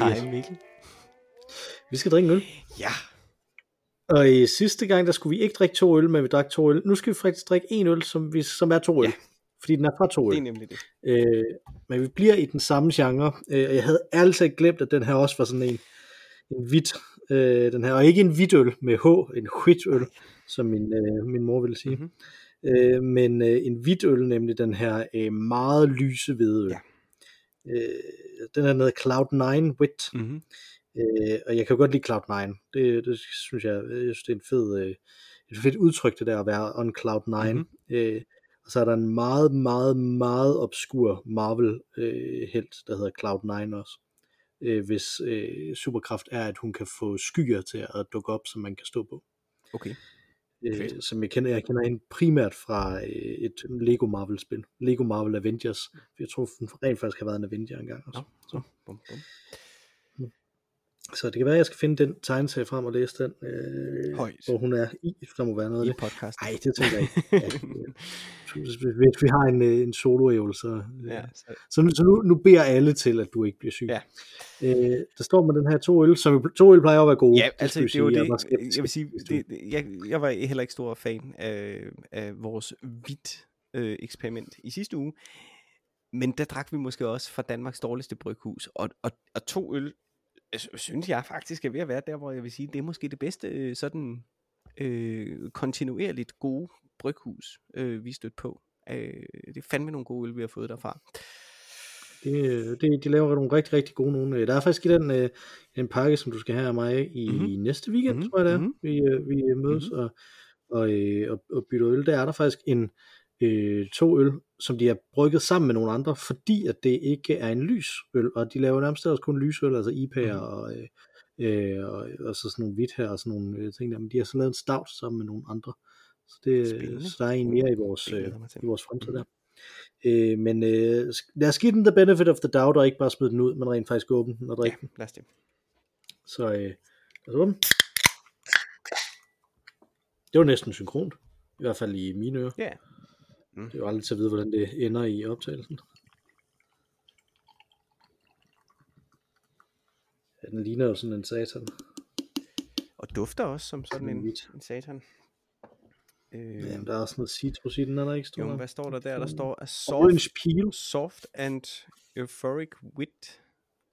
Mathias. Hej Mikkel. Vi skal drikke en øl. Ja. Og i sidste gang, der skulle vi ikke drikke to øl, men vi drak to øl. Nu skal vi faktisk drikke en øl, som, vi, som er to øl. Ja. Fordi den er fra to Det er øl. nemlig det. Øh, men vi bliver i den samme genre. Øh, og jeg havde talt glemt, at den her også var sådan en, en hvidt. Øh, den her, og ikke en hvidt øl med H, en hvidt øl, som min, øh, min mor ville sige. Mhm. Øh, men øh, en hvidt øl, nemlig den her øh, meget lyse hvide øl. Ja. Øh, den er noget Cloud9 Wit. Mm-hmm. Øh, og jeg kan jo godt lide Cloud9. Det, det synes jeg, jeg synes, det er en fed, øh, et fedt udtryk, det der at være on Cloud9. Mhm. Mm-hmm. Øh, og så er der en meget, meget, meget obskur Marvel-helt, der hedder Cloud9 også. Øh, hvis øh, superkraft er, at hun kan få skyer til at dukke op, som man kan stå på. Okay. Øh, som jeg kender, jeg kender hende primært fra øh, et Lego Marvel-spil. Lego Marvel Avengers. Jeg tror hun rent faktisk har været en Avenger engang også. Nå, så. Bum, bum. Så det kan være, at jeg skal finde den tegneserie frem og læse den, øh, hvor hun er i. Der må være noget af I det. podcast. Nej, det tænker jeg ikke. Ja, hvis, vi har en, øh, en solo så, Ja, ja. så, så, nu, så nu, nu beder alle til, at du ikke bliver syg. Ja. Øh, der står med den her to øl, som to øl plejer at være gode. ja, altså det er jo sige. det, Jeg, var jeg vil sige, det, det, jeg, jeg var heller ikke stor fan af, af vores hvidt øh, eksperiment i sidste uge, men der drak vi måske også fra Danmarks dårligste bryghus, og, og, og to øl, øh, synes jeg faktisk er ved at være der, hvor jeg vil sige, det er måske det bedste øh, sådan øh, kontinuerligt gode bryghus, øh, vi stødt på. Øh, det er fandme nogle gode øl, vi har fået derfra. Det, det, de laver nogle rigtig, rigtig gode nogle. Øh, Der er faktisk i den, øh, en pakke, som du skal have af mig i Mhm. mm-hmm. næste weekend, Mhm, mm-hmm. tror jeg det er. mhm. Mm-hmm. Vi, øh, vi mødes mm-hmm. og, og, øh, og, og bytter øl. Der er der faktisk en øh, to øl, som de har brygget sammen med nogle andre, fordi at det ikke er en lys øl, og de laver nærmest også kun lysøl, altså IPA'er Mhm. mm-hmm. og, øh, øh, og, og så sådan nogle hvidt her og sådan nogle øh, ting der, men de har så lavet en stout sammen med nogle andre. Så, det, Spændende. så der er en mere i vores, øh, i vores fremtid der. Øh, men øh, lad os give den the benefit of the doubt, og ikke bare smide den ud, men rent faktisk åbne den og drikke Ja, den. lad os det. Så øh, lad os åbne. Det var næsten synkront. I hvert fald i mine ører. Ja, Det er jo aldrig til at vide, hvordan det ender i optagelsen. Ja, den ligner jo sådan en satan. og dufter også som sådan en, en satan. Øh, Ja, men der er også noget citrus i den, er der ikke jo, stor? men hvad står der der? Der står a Orange soft, peel. soft and euphoric wit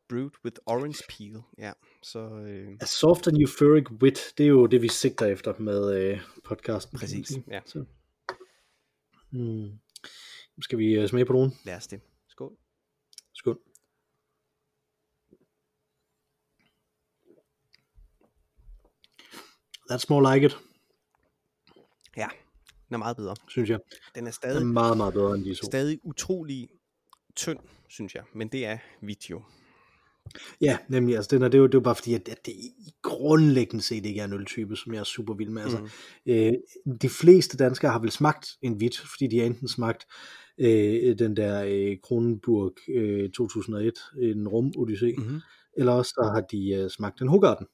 brewed with orange peel. Ja, så øh, A soft and euphoric wit, det er jo det, vi sigter efter med øh, podcasten. Præcis, ja. Så. Nu skal vi øh, smage på nogen. lad os det. Skål. Skål. That's more like it, Ja, den er meget bedre. synes jeg. Den er Den er stadig, meget, meget bedre end de to. stadig utrolig tynd, synes jeg. Men det er hvidt jo. Ja, nemlig. Altså, er, det, er jo, det er jo bare fordi, at, at det i grundlæggende set ikke er en øltype, som jeg er super vild med. Altså, Mm. øh, de fleste danskere har vel smagt en hvidt, fordi de har enten smagt øh, den der øh, Kronenburg øh, 2001, en rum odyssé, Mm-hmm. eller også så har de øh, smagt en Hogarden.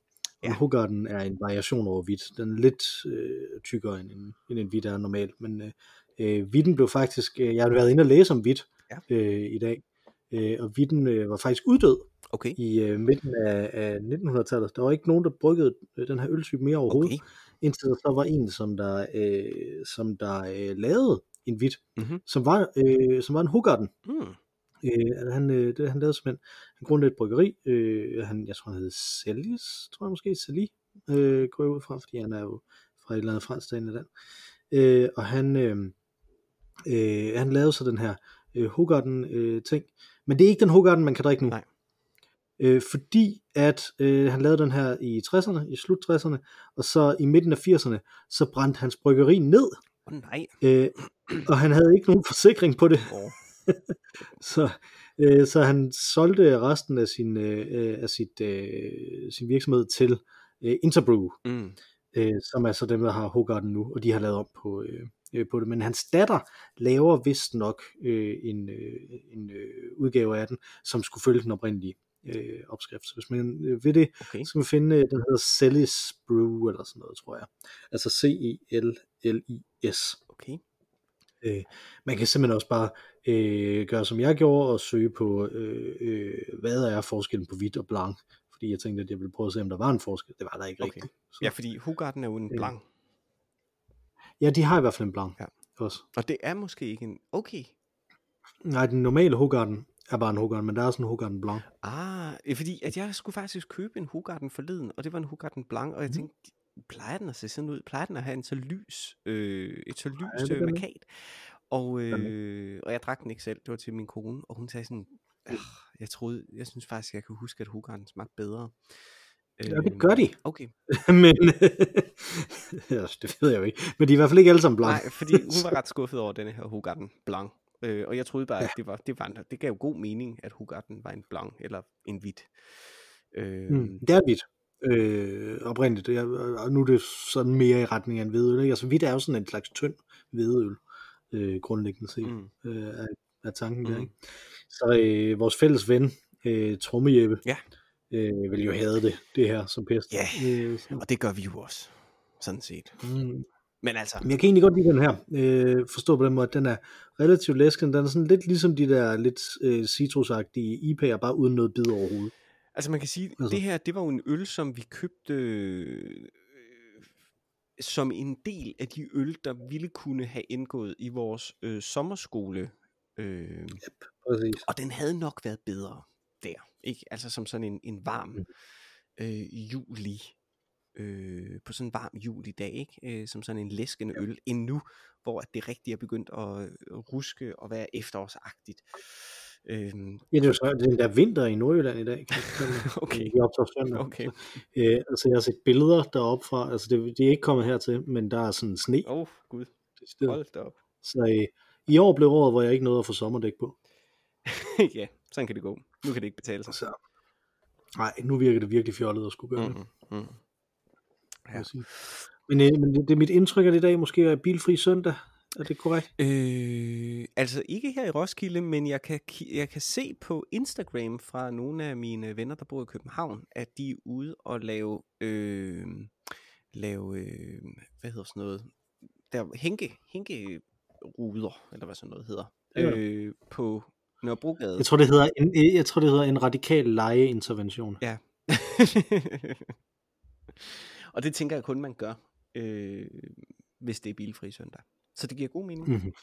Ja. Ja. En Hogarden er en variation over hvidt. Den er lidt øh, tykkere end en, end en hvidt er normalt, men øh, øh, blev faktisk, øh, jeg har været inde og læse om hvidt Ja. øh, i dag, øh, og hvidten øh, var faktisk uddød Okay. i øh, midten af, af 1900-tallet. Der var ikke nogen, der bryggede øh, den her øltype mere overhovedet, Okay. indtil der så var en, som der, øh, som der øh, lavede en hvidt, Mhm. som var, øh, som var en Hogarden. Mm. Øh, han, øh, det, han lavede simpelthen, han grundlagde et bryggeri, øh, han, jeg tror han hed Celis, tror jeg måske, Celis, øh, går jeg ud fra, fordi han er jo fra et eller andet fransk land. land. Øh, og han, øh, øh, han lavede så den her øh, Hogarden øh, ting, men det er ikke den Hogarden, man kan drikke nu. Nej. Øh, fordi at øh, han lavede den her i 60'erne, i slut 60'erne, og så i midten af 80'erne, så brændte hans bryggeri ned, oh, nej. øh, og han havde ikke nogen forsikring på det. Oh. Så, øh, så han solgte resten af sin, øh, af sit, øh, sin virksomhed til øh, Interbrew, Mm. øh, som er så dem, der har Hogarden nu, og de har lavet om på, øh, øh, på det. Men hans datter laver vist nok øh, en, øh, en øh, udgave af den, som skulle følge den oprindelige øh, opskrift. Så hvis man øh, vil det, Okay. så kan man finde, øh, den hedder Celis Brew, eller sådan noget, tror jeg. Altså C-E-L-L-I-S. Okay. Øh, man kan simpelthen også bare øh, gøre som jeg gjorde og søge på, øh, øh, hvad er forskellen på hvidt og blanc, fordi jeg tænkte, at jeg ville prøve at se, om der var en forskel. Det var der ikke Okay. rigtigt. Så, Ja, fordi Hugarden er jo en Øh, blanc. ja, de har i hvert fald en blanc Ja. også. Og det er måske ikke en... Okay. Nej, den normale Hogarden er bare en Hogarden, men der er sådan en Hogarden Blanc. Ah, øh, fordi at jeg skulle faktisk købe en Hugarden forleden, og det var en Hugarden Blanc, og jeg Mhm. tænkte, plejer den at se sådan ud? Plejer den at have en så lys, øh, et så gør øh, markat? Og, øh, og jeg drak den ikke selv, det var til min kone, og hun sagde sådan, "Ah, jeg troede, jeg synes faktisk, jeg kan huske, at Hugarden smagte bedre. Ja, det gør de. Okay. men ja, det ved jeg jo ikke. Men de er i hvert fald ikke alle sammen Blanc. Nej, fordi hun var ret skuffet over denne her Hugarden Blanc. Øh, og jeg troede bare, at det, var, det, var det gav jo god mening, at Hugarden var en blanc eller en hvid. Øh, Mm, det er hvidt. Øh, oprindeligt. Er, og nu er det sådan mere i retning af en hvedøl. Ikke? Altså hvidt er jo sådan en slags tynd hvedøl, øh, grundlæggende set, mm, øh, er, er tanken der. Mm. Ikke? Så øh, vores fælles ven, øh, Trommejeppe, Ja. øh, vil jo have det, det her som pest. Ja. Øh, så, og det gør vi jo også, sådan set. mm. Men altså, jeg kan egentlig godt lide den her. Øh, forstå på den måde, at den er relativt læsken. Den er sådan lidt ligesom de der lidt øh, citrusagtige IPA'er, bare uden noget bid overhovedet. altså man kan sige, Altså- det her, det var jo en øl, som vi købte øh, som en del af de øl, der ville kunne have indgået i vores øh, sommerskole. Øh, Præcis. og den havde nok været bedre der, ikke? Altså som sådan en, en varm Mm. øh, juli, øh, på sådan en varm julidag, ikke? Øh, som sådan en læskende øl, end nu, hvor at det rigtigt er begyndt at øh, ruske og være efterårsagtigt. Øhm, Ja, det er jo så den der vinter i Nordjylland i dag. Kan jeg det. okay, Vi optager søndag. okay. Øh, altså, jeg har set billeder deroppe fra. Altså, det, det er ikke kommet hertil, men der er sådan sne. Åh, oh, gud, hold da op. Så øh, i år blev året, hvor jeg ikke nåede at få sommerdæk på. ja, sådan kan det gå. Nu kan det ikke betale sig. Så, nej, nu virker det virkelig fjollet at skulle gøre det. Mm-hmm. Ja. sige. Men, øh, men det, det er mit indtryk, at i dag måske er bilfri søndag. Er det korrekt? Øh, altså ikke her i Roskilde, men jeg kan, jeg kan se på Instagram fra nogle af mine venner, der bor i København, at de er ude og lave, øh, lave øh, hvad hedder sådan noget, der hænke, hænkeruder, eller hvad sådan noget hedder, Ja. øh, på Nørrebrogade. Jeg tror, det hedder en, øh, jeg tror, det hedder en radikal lejeintervention. Ja. og det tænker jeg kun, man gør, øh, hvis det er bilfri søndag. Så det giver god mening. Mm-hmm.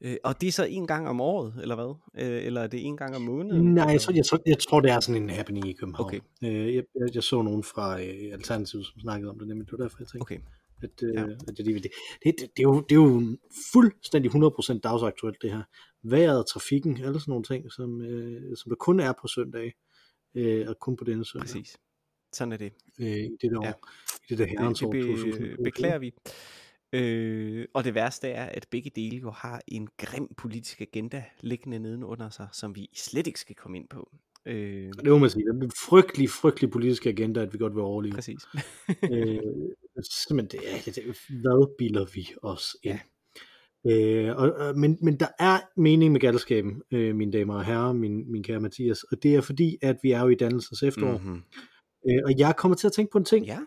Øh, og det er så en gang om året, eller hvad? Øh, eller er det en gang om måneden? Nej, jeg tror, jeg, tror, jeg tror, det er sådan en happening i København. Okay. Øh, jeg, jeg, jeg så nogen fra øh, Alternativet, som snakkede om det, nemlig det var derfor, jeg tænkte, Okay. at, øh, Ja. at det, det, det, det, det, er jo, det er jo fuldstændig 100% dagsaktuelt, det her. Vejret, trafikken, alle sådan nogle ting, som, øh, som der kun er på søndag, øh, og kun på denne søndag, Præcis. Sådan er det. øh, i det der år, Ja. i det der Det, herrens det år be, 2000. beklager vi. Øh, og det værste er, at begge dele jo har en grim politisk agenda liggende nedenunder sig, som vi slet ikke skal komme ind på. Øh, Det må man sige. Det er en frygtelig, frygtelig politisk agenda, at vi godt vil overleve. præcis. øh, simpelthen, det er, det, er- hvad bilder vi os ind? Øh, og, og, men, men der er mening med galskaben, øh, mine damer og herrer, min, min kære Mathias, og det er fordi, at vi er jo i dannelsens efterår, mm. Mm-hmm. Øh, og jeg kommer til at tænke på en ting, Ja,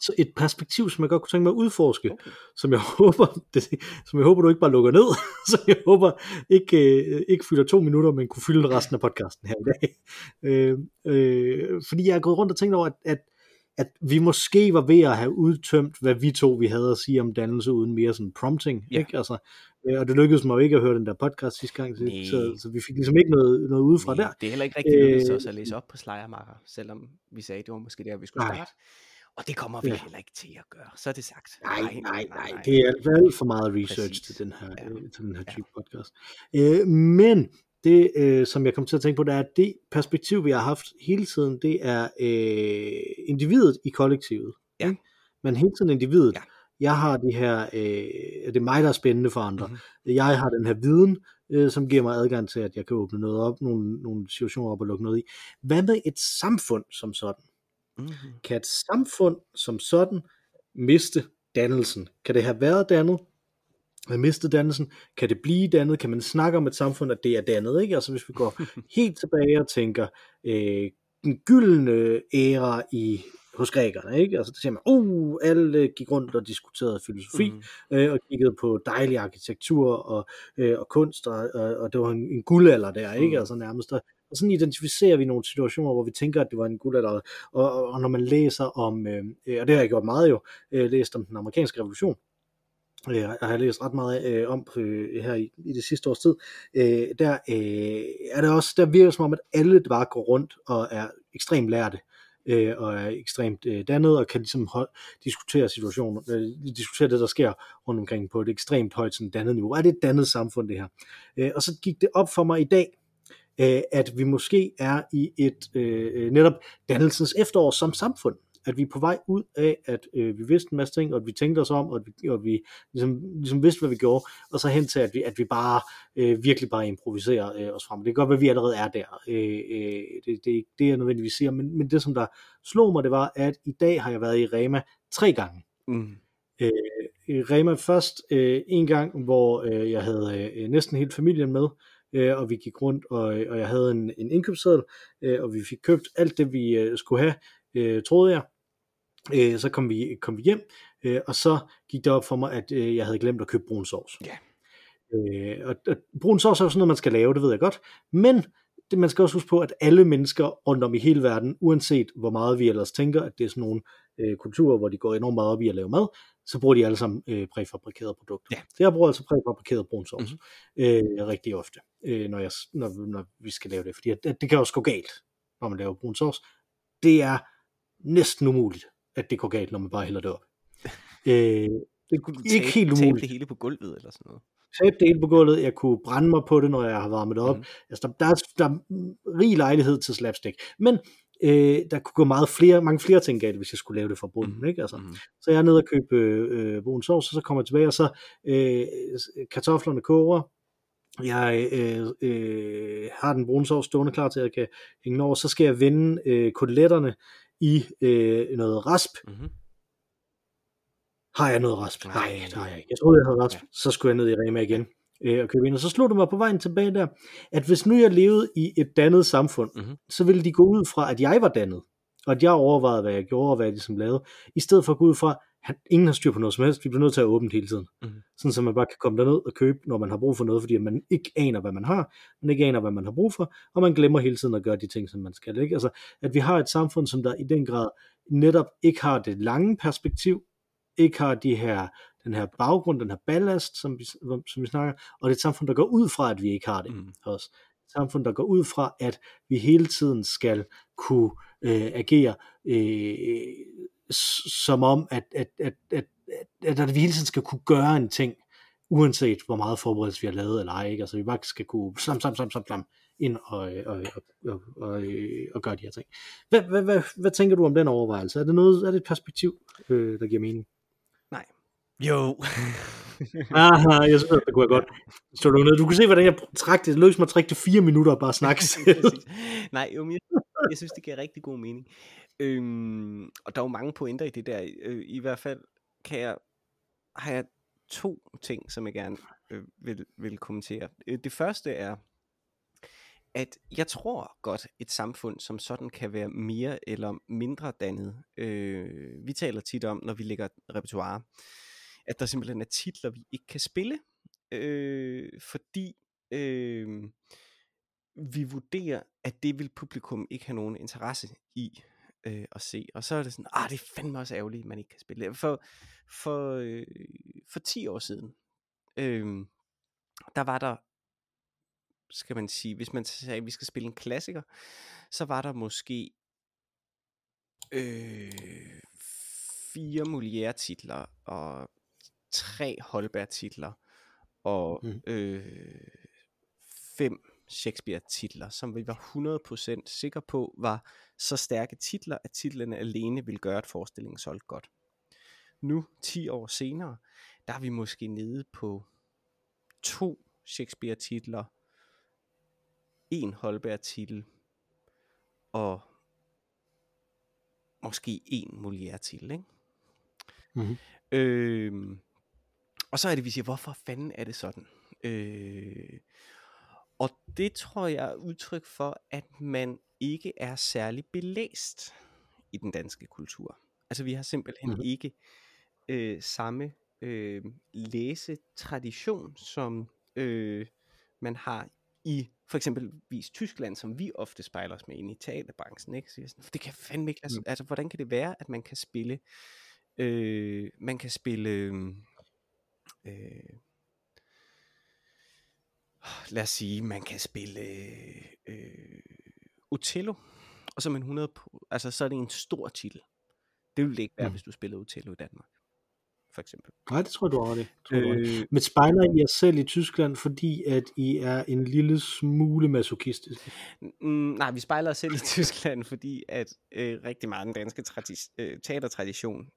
så et perspektiv, som jeg godt kunne tænke mig at udforske, okay. som jeg håber, det, som jeg håber du ikke bare lukker ned, som jeg håber ikke, øh, ikke fylder to minutter, men kunne fylde resten af podcasten her i dag. Øh, øh, fordi jeg er gået rundt og tænkt over, at, at, at vi måske var ved at have udtømt, hvad vi to vi havde at sige om dannelse, uden mere sådan prompting. Ja. Ikke? Altså, øh, og det lykkedes mig jo ikke at høre den der podcast sidste gang, så, Nej. så, så vi fik ligesom ikke noget, noget udefra Nej, der. Det er heller ikke rigtig lykkedes Øh, os at læse op på Slejermarker, selvom vi sagde, at det var måske der, vi skulle Nej. starte. Og det kommer vi Ja. heller ikke til at gøre. Så er det sagt. Nej, nej, nej, det er alt, for meget research Præcis. til den her, Ja. ja. til den her Ja. type podcast. Øh, men det, øh, som jeg kom til at tænke på, det er, at det perspektiv, vi har haft hele tiden, det er øh, individet i kollektivet. Ja. Ikke? Men hele tiden individet. Ja. Jeg har de her, øh, det er mig, der er spændende for andre. Mhm. Jeg har den her viden, øh, som giver mig adgang til, at jeg kan åbne noget op, nogle, nogle situationer op og lukke noget i. Hvad med et samfund som sådan? Mm-hmm. Kan et samfund som sådan miste dannelsen? Kan det have været dannet? Have mistet dannelsen? Kan det blive dannet? Kan man snakke om et samfund, at det er dannet? Ikke? Altså hvis vi går helt tilbage og tænker, øh, den gyldne æra i hos grækerne, ikke? Altså, der siger man, uh, alle gik rundt og diskuterede filosofi, mm. øh, og kiggede på dejlig arkitektur og, øh, og kunst, og, og, og det var en, en guldalder der, ikke? Mm. Altså nærmest, der, og sådan identificerer vi nogle situationer, hvor vi tænker, at det var en guldalder, og, og, og når man læser om, øh, og det har jeg gjort meget jo, øh, læst om den amerikanske revolution, øh, jeg har læst ret meget øh, om øh, her i, i det sidste års tid, øh, der øh, er det også, der virker som om, at alle bare går rundt og er ekstremt lærte, øh, og er ekstremt øh, dannet, og kan ligesom hold, diskutere situationen, øh, diskutere det, der sker rundt omkring på et ekstremt højt sådan dannet niveau. Er det et dannet samfund, det her? Øh, og så gik det op for mig i dag, øh, at vi måske er i et øh, øh netop dannelsens efterår som samfund at vi er på vej ud af, at øh, vi vidste en masse ting, og at vi tænkte os om, og at vi, og vi ligesom, ligesom vidste, hvad vi gjorde, og så hen til, at vi, at vi bare øh, virkelig bare improviserer øh, os frem. Det kan godt være, at vi allerede er der. Øh, øh, det, det er ikke det, jeg nødvendigvis siger, men, men det, som der slog mig, det var, at i dag har jeg været i Rema tre gange. Mm. Øh, Rema først øh, en gang, hvor øh, jeg havde øh, næsten hele familien med, øh, og vi gik rundt, og, og jeg havde en, en indkøbsseddel, øh, og vi fik købt alt det, vi øh, skulle have, øh, troede jeg, Øh, så kom vi, kom vi hjem, øh, og så gik det op for mig, at øh, jeg havde glemt at købe brun sovs. Ja. Øh, og, og brun sovs er jo sådan noget, man skal lave, det ved jeg godt, men det, man skal også huske på, at alle mennesker rundt om i hele verden, uanset hvor meget vi ellers tænker, at det er sådan nogle øh, kulturer, hvor de går enormt meget op i at lave mad, så bruger de alle sammen øh, præfabrikerede produkter. Ja. Så jeg bruger altså præfabrikeret brun sovs mm-hmm. øh, rigtig ofte, øh, når, jeg, når, når vi skal lave det, fordi at, at det kan også gå galt, når man laver brun sovs. Det er næsten umuligt at det går galt, når man bare hælder det op. øh, det kunne ikke tabe, helt umuligt. det hele på gulvet eller sådan noget? Tabe det hele på gulvet, jeg kunne brænde mig på det, når jeg har varmet det op. Mm. Altså, der, der, er, der er rig lejlighed til slapstick. Men øh, der kunne gå meget flere, mange flere ting galt, hvis jeg skulle lave det fra bunden. Mm. Ikke? Altså, mm. Så jeg er nede og købe øh, brun sovs, og så kommer jeg tilbage, og så øh, kartoflerne koger, jeg øh, øh, har den brune sovs stående klar til, at jeg kan hænge over, så skal jeg vende øh, koteletterne i øh, noget rasp. Mm-hmm. Har jeg noget rasp? Nej, Nej det har jeg ikke. Jeg troede, jeg havde rasp. Ja. Så skulle jeg ned i Rema igen øh, og købe ind. Og så slog det mig på vejen tilbage der, at hvis nu jeg levede i et dannet samfund, mm-hmm. så ville de gå ud fra, at jeg var dannet, og at jeg overvejede, hvad jeg gjorde, og hvad jeg ligesom lavede, i stedet for at gå ud fra, at ingen har styr på noget som helst, vi bliver nødt til at åbne hele tiden. Mm-hmm. Sådan så man bare kan komme derned og købe, når man har brug for noget, fordi man ikke aner, hvad man har, man ikke aner, hvad man har brug for, og man glemmer hele tiden at gøre de ting, som man skal. Ikke? Altså, at vi har et samfund, som der i den grad netop ikke har det lange perspektiv, ikke har de her, den her baggrund, den her ballast, som vi, som vi snakker, og det er et samfund, der går ud fra, at vi ikke har det mm. også. Et samfund, der går ud fra, at vi hele tiden skal kunne øh, agere øh, som om, at, at, at, at, at, at vi hele tiden skal kunne gøre en ting, uanset hvor meget forberedelse vi har lavet eller ej. Ikke? Altså vi bare skal kunne slam, slam, slam, slam, slam ind og, og, og, og, og, og gøre de her ting. Hvad, hvad, hvad, hvad tænker du om den overvejelse? Er det, noget, er det et perspektiv, øh, der giver mening? Nej. Jo. Aha, jeg synes, det kunne jeg godt. Så du, ned. du kunne se, hvordan jeg trak det. Det lykkedes mig at trække det fire minutter og bare snakke selv. Nej, jo, jeg, jeg synes, det giver rigtig god mening. Øhm, og der er jo mange pointer i det der. Øh, I hvert fald kan jeg, har jeg to ting, som jeg gerne øh, vil, vil kommentere. Øh, det første er, at jeg tror godt, et samfund som sådan kan være mere eller mindre dannet. Øh, vi taler tit om, når vi lægger repertoire, at der simpelthen er titler, vi ikke kan spille, øh, fordi øh, vi vurderer, at det vil publikum ikke have nogen interesse i øh, at se. Og så er det sådan, ah, det er fandme også ærgerligt, at man ikke kan spille det. For, for, øh, for 10 år siden, øh, der var der, skal man sige, hvis man sagde, at vi skal spille en klassiker, så var der måske øh, fire Molière-titler og tre Holberg-titler og mm. øh, fem Shakespeare-titler, som vi var 100% sikre på var så stærke titler, at titlerne alene ville gøre, at forestillingen solgte godt. Nu, 10 år senere, der er vi måske nede på to Shakespeare-titler, en Holberg-titel og måske en Molière-titel, ikke? Mm-hmm. Øh, og så er det, vi siger, hvorfor fanden er det sådan? Øh, og det tror jeg er udtryk for, at man ikke er særlig belæst i den danske kultur. Altså vi har simpelthen Mhm. ikke øh, samme øh, læsetradition, som øh, man har i for eksempelvis Tyskland, som vi ofte spejler os med ind i teaterbranchen. Ikke? Så jeg sådan, det kan fandme ikke lade sig, Mm. altså hvordan kan det være, at man kan spille, øh, man kan spille, øh, lad os sige, man kan spille øh, Otello, og så man 100 på, altså så er det en stor titel. Det ville det ikke være, Mm. hvis du spillede Otello i Danmark, for eksempel. Nej, det tror jeg, du har. Det tror. Øh, Men spejler I jer selv i Tyskland, fordi at I er en lille smule masochistiske? Mm, nej, vi spejler os selv i Tyskland, fordi at øh, rigtig meget den danske tradi- øh, teatertradition,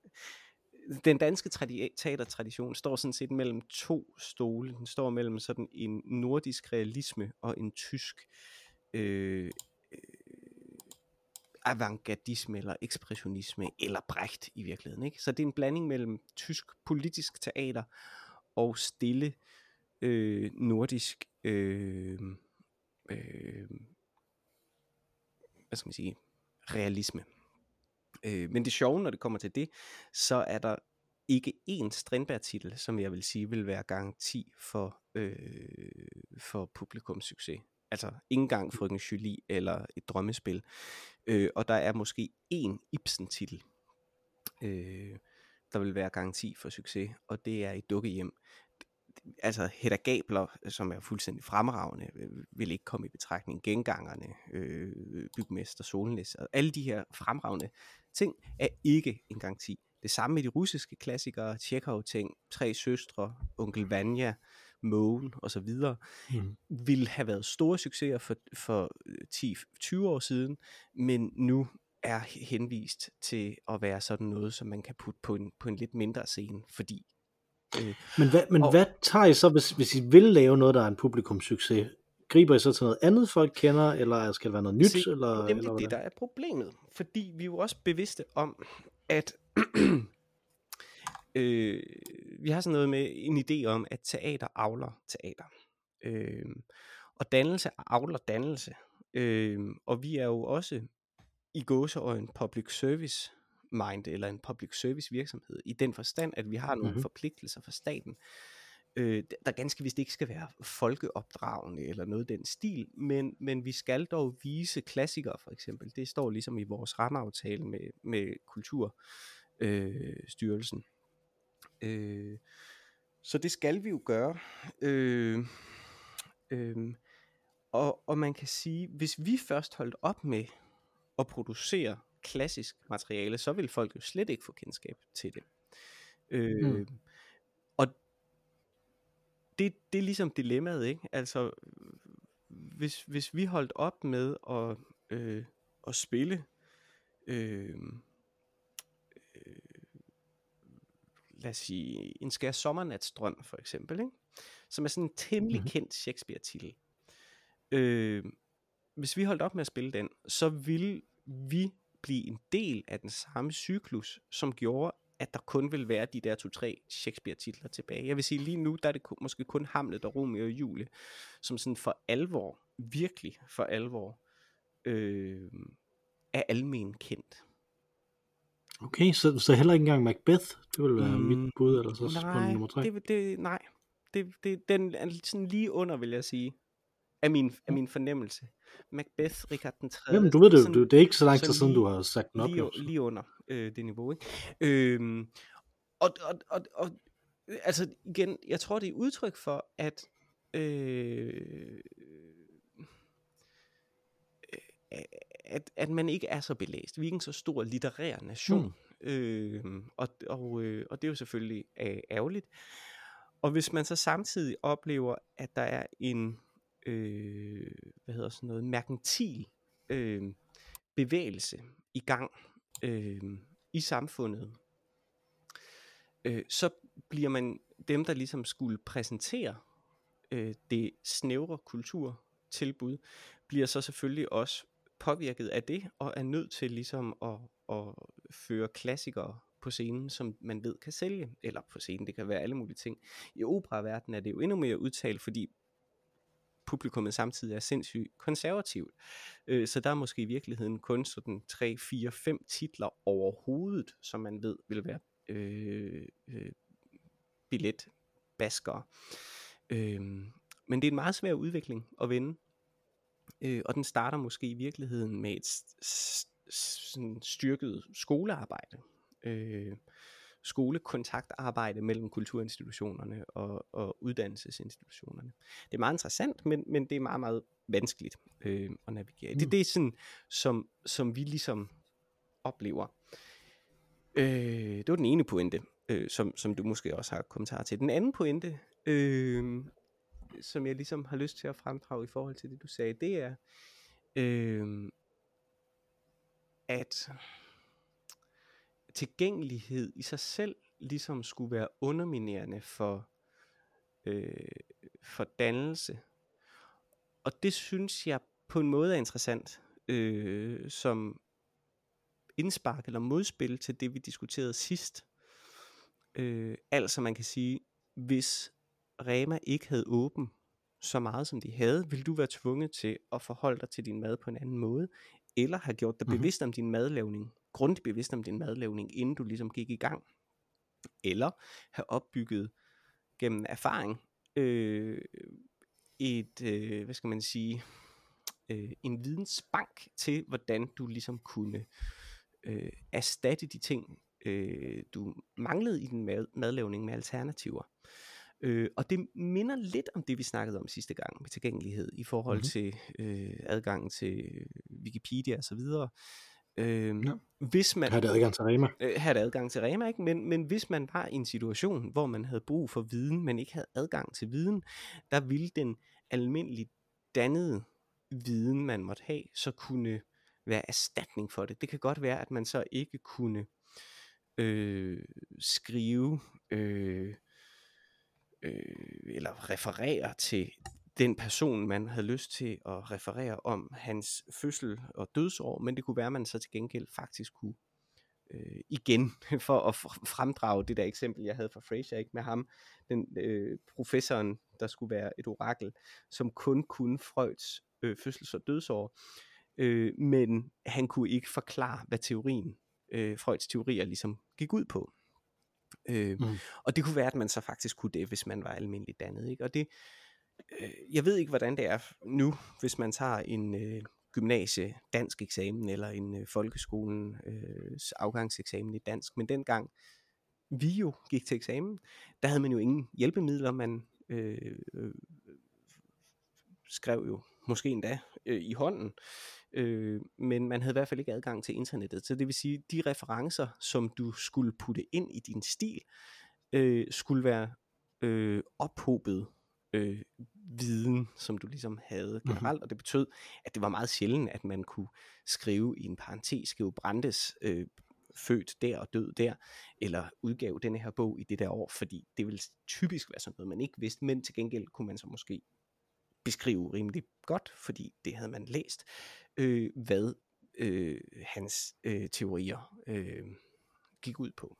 den danske tradi- teatertradition står sådan set mellem to stole. Den står mellem sådan en nordisk realisme og en tysk øh, øh, avantgardisme eller ekspressionisme eller Brecht i virkeligheden. Ikke? Så det er en blanding mellem tysk politisk teater og stille øh, nordisk øh, øh, hvad skal man sige, realisme. Øh, men det sjove, når det kommer til det, så er der ikke én Strindberg-titel, som jeg vil sige vil være garanti for, øh, for publikums succes. Altså ikke engang Frøken Julie eller et drømmespil. Øh, og der er måske én Ibsen-titel, øh, der vil være garanti for succes, og det er i dukkehjem. Altså Hedda Gabler, som er fuldstændig fremragende, vil ikke komme i betragtning. Gengangerne, øh, Bygmester, Solnæs, og alle de her fremragende ting er ikke en garanti. Det samme med de russiske klassikere, Tjekhov-ting, Tre Søstre, Onkel Vanya, Mågen osv., Mm. ville have været store succeser for, for øh, 10-20 år siden, men nu er henvist til at være sådan noget, som man kan putte på en, på en lidt mindre scene, fordi øh, Men, hvad, men og... hvad tager I så, hvis, hvis I vil lave noget, der er en publikumssucces? Griber I så til noget andet, folk kender, eller skal det være noget nyt? Se, eller, det er eller nemlig det, der er problemet. Fordi vi er jo også bevidste om, at øh, vi har sådan noget med en idé om, at teater avler teater. Øh, og dannelse avler dannelse. Øh, og vi er jo også i gåseøjen public service mind, eller en public service virksomhed, i den forstand, at vi har nogle Mhm. mm-hmm. forpligtelser fra staten, øh, øh, der ganske vist ikke skal være folkeopdragende eller noget den stil, men, men vi skal dog vise klassikere for eksempel. Det står ligesom i vores rammeaftale med, med Kulturstyrelsen. Øh, så det skal vi jo gøre. Øh, øh, og, og man kan sige, hvis vi først holdt op med at producere klassisk materiale, så vil folk jo slet ikke få kendskab til det. Øh, Mm. Det, det er ligesom dilemmaet, ikke? Altså, hvis, hvis vi holdt op med at, øh, at spille øh, øh, lad os sige, en skær sommernatsdrøm for eksempel, ikke? som er sådan en temmelig Mhm. kendt Shakespeare-titel. Øh, hvis vi holdt op med at spille den, så ville vi blive en del af den samme cyklus, som gjorde, at der kun vil være de der to-tre Shakespeare-titler tilbage. Jeg vil sige, lige nu, der er det måske kun Hamlet og Romeo og Julie, som sådan for alvor, virkelig for alvor, øh, er almen kendt. Okay, så, så heller ikke engang Macbeth, det vil være mm, mit bud, eller så på Nej, nummer tre. det, det, nej. Det, det, den er sådan lige under, vil jeg sige, af min, af min fornemmelse. Macbeth, Richard den 3. Jamen, du ved det jo, det er ikke så lang tid siden, du har sagt den op. lige, lige under øh, det niveau, ikke? Øhm, og, og, og, og, øh, altså igen, jeg tror, det er udtryk for, at øh, øh, at, at man ikke er så belæst. Vi er ikke en så stor litterær nation. Mm. Øh, og, og, øh, og det er jo selvfølgelig øh, ærgerligt. Og hvis man så samtidig oplever, at der er en øh, hvad hedder sådan noget, merkantil øh, bevægelse i gang øh, i samfundet, øh, så bliver man dem, der ligesom skulle præsentere øh, det snævre kulturtilbud, bliver så selvfølgelig også påvirket af det, og er nødt til ligesom at, at føre klassikere på scenen, som man ved kan sælge, eller på scenen, det kan være alle mulige ting. I operaverdenen er det jo endnu mere udtalt, fordi publikummet samtidig er sindssygt konservativt. Øh, så der er måske i virkeligheden kun sådan 3, 4, 5 titler overhovedet, som man ved vil være øh, øh, billetbaskere. Øh, men det er en meget svær udvikling at vende. Øh, og den starter måske i virkeligheden med et sådan styrket skolearbejde. Øh, skolekontaktarbejde mellem kulturinstitutionerne og, og uddannelsesinstitutionerne. Det er meget interessant, men, men det er meget, meget vanskeligt øh, at navigere. Mm. Det, det er sådan, som, som vi ligesom oplever. Øh, det var den ene pointe, øh, som, som du måske også har kommentar til. Den anden pointe, øh, som jeg ligesom har lyst til at fremdrage i forhold til det, du sagde, det er, øh, at tilgængelighed i sig selv ligesom skulle være underminerende for, øh, for dannelse. Og det synes jeg på en måde er interessant, øh, som indspark eller modspil til det, vi diskuterede sidst. Øh, altså man kan sige, hvis Rema ikke havde åben så meget som de havde, ville du være tvunget til at forholde dig til din mad på en anden måde, eller have gjort dig mm-hmm. bevidst om din madlavning, grundigt bevidst om din madlavning, inden du ligesom gik i gang, eller have opbygget gennem erfaring øh, et, øh, hvad skal man sige, øh, en vidensbank til, hvordan du ligesom kunne øh, erstatte de ting, øh, du manglede i din mad- madlavning med alternativer. Øh, og det minder lidt om det, vi snakkede om sidste gang med tilgængelighed i forhold mm-hmm. til øh, adgangen til Wikipedia og så videre. Øh, ja. hvis man havde adgang til Rema. Øh, havde adgang til Rema, ikke? Men, men hvis man var i en situation, hvor man havde brug for viden, men ikke havde adgang til viden, der ville den almindeligt dannede viden, man måtte have, så kunne være erstatning for det. Det kan godt være, at man så ikke kunne øh, skrive øh, øh, eller referere til den person, man havde lyst til at referere om hans fødsel og dødsår, men det kunne være, at man så til gengæld faktisk kunne øh, igen for at fremdrage det der eksempel, jeg havde fra Fraser, ikke med ham, den øh, professoren, der skulle være et orakel, som kun kunne Freuds øh, fødsels- og dødsår, øh, men han kunne ikke forklare, hvad teorien, øh, Freuds teorier ligesom gik ud på. Øh, mm. Og det kunne være, at man så faktisk kunne det, hvis man var almindeligt dannet. Ikke? Og det, øh, jeg ved ikke, hvordan det er nu, hvis man tager en øh, gymnasie dansk eksamen, eller en øh, folkeskolens øh, afgangseksamen i dansk, men dengang vi jo gik til eksamen, der havde man jo ingen hjælpemidler, man øh, øh, skrev jo måske endda øh, i hånden, øh, men man havde i hvert fald ikke adgang til internettet. Så det vil sige, de referencer, som du skulle putte ind i din stil, øh, skulle være øh, ophobet øh, viden, som du ligesom havde mhm. generelt, mm-hmm. og det betød, at det var meget sjældent, at man kunne skrive i en parentes, skrive Brandes øh, født der og død der, eller udgav denne her bog i det der år, fordi det ville typisk være sådan noget, man ikke vidste, men til gengæld kunne man så måske beskrive rimelig godt, fordi det havde man læst, øh, hvad øh, hans øh, teorier øh, gik ud på.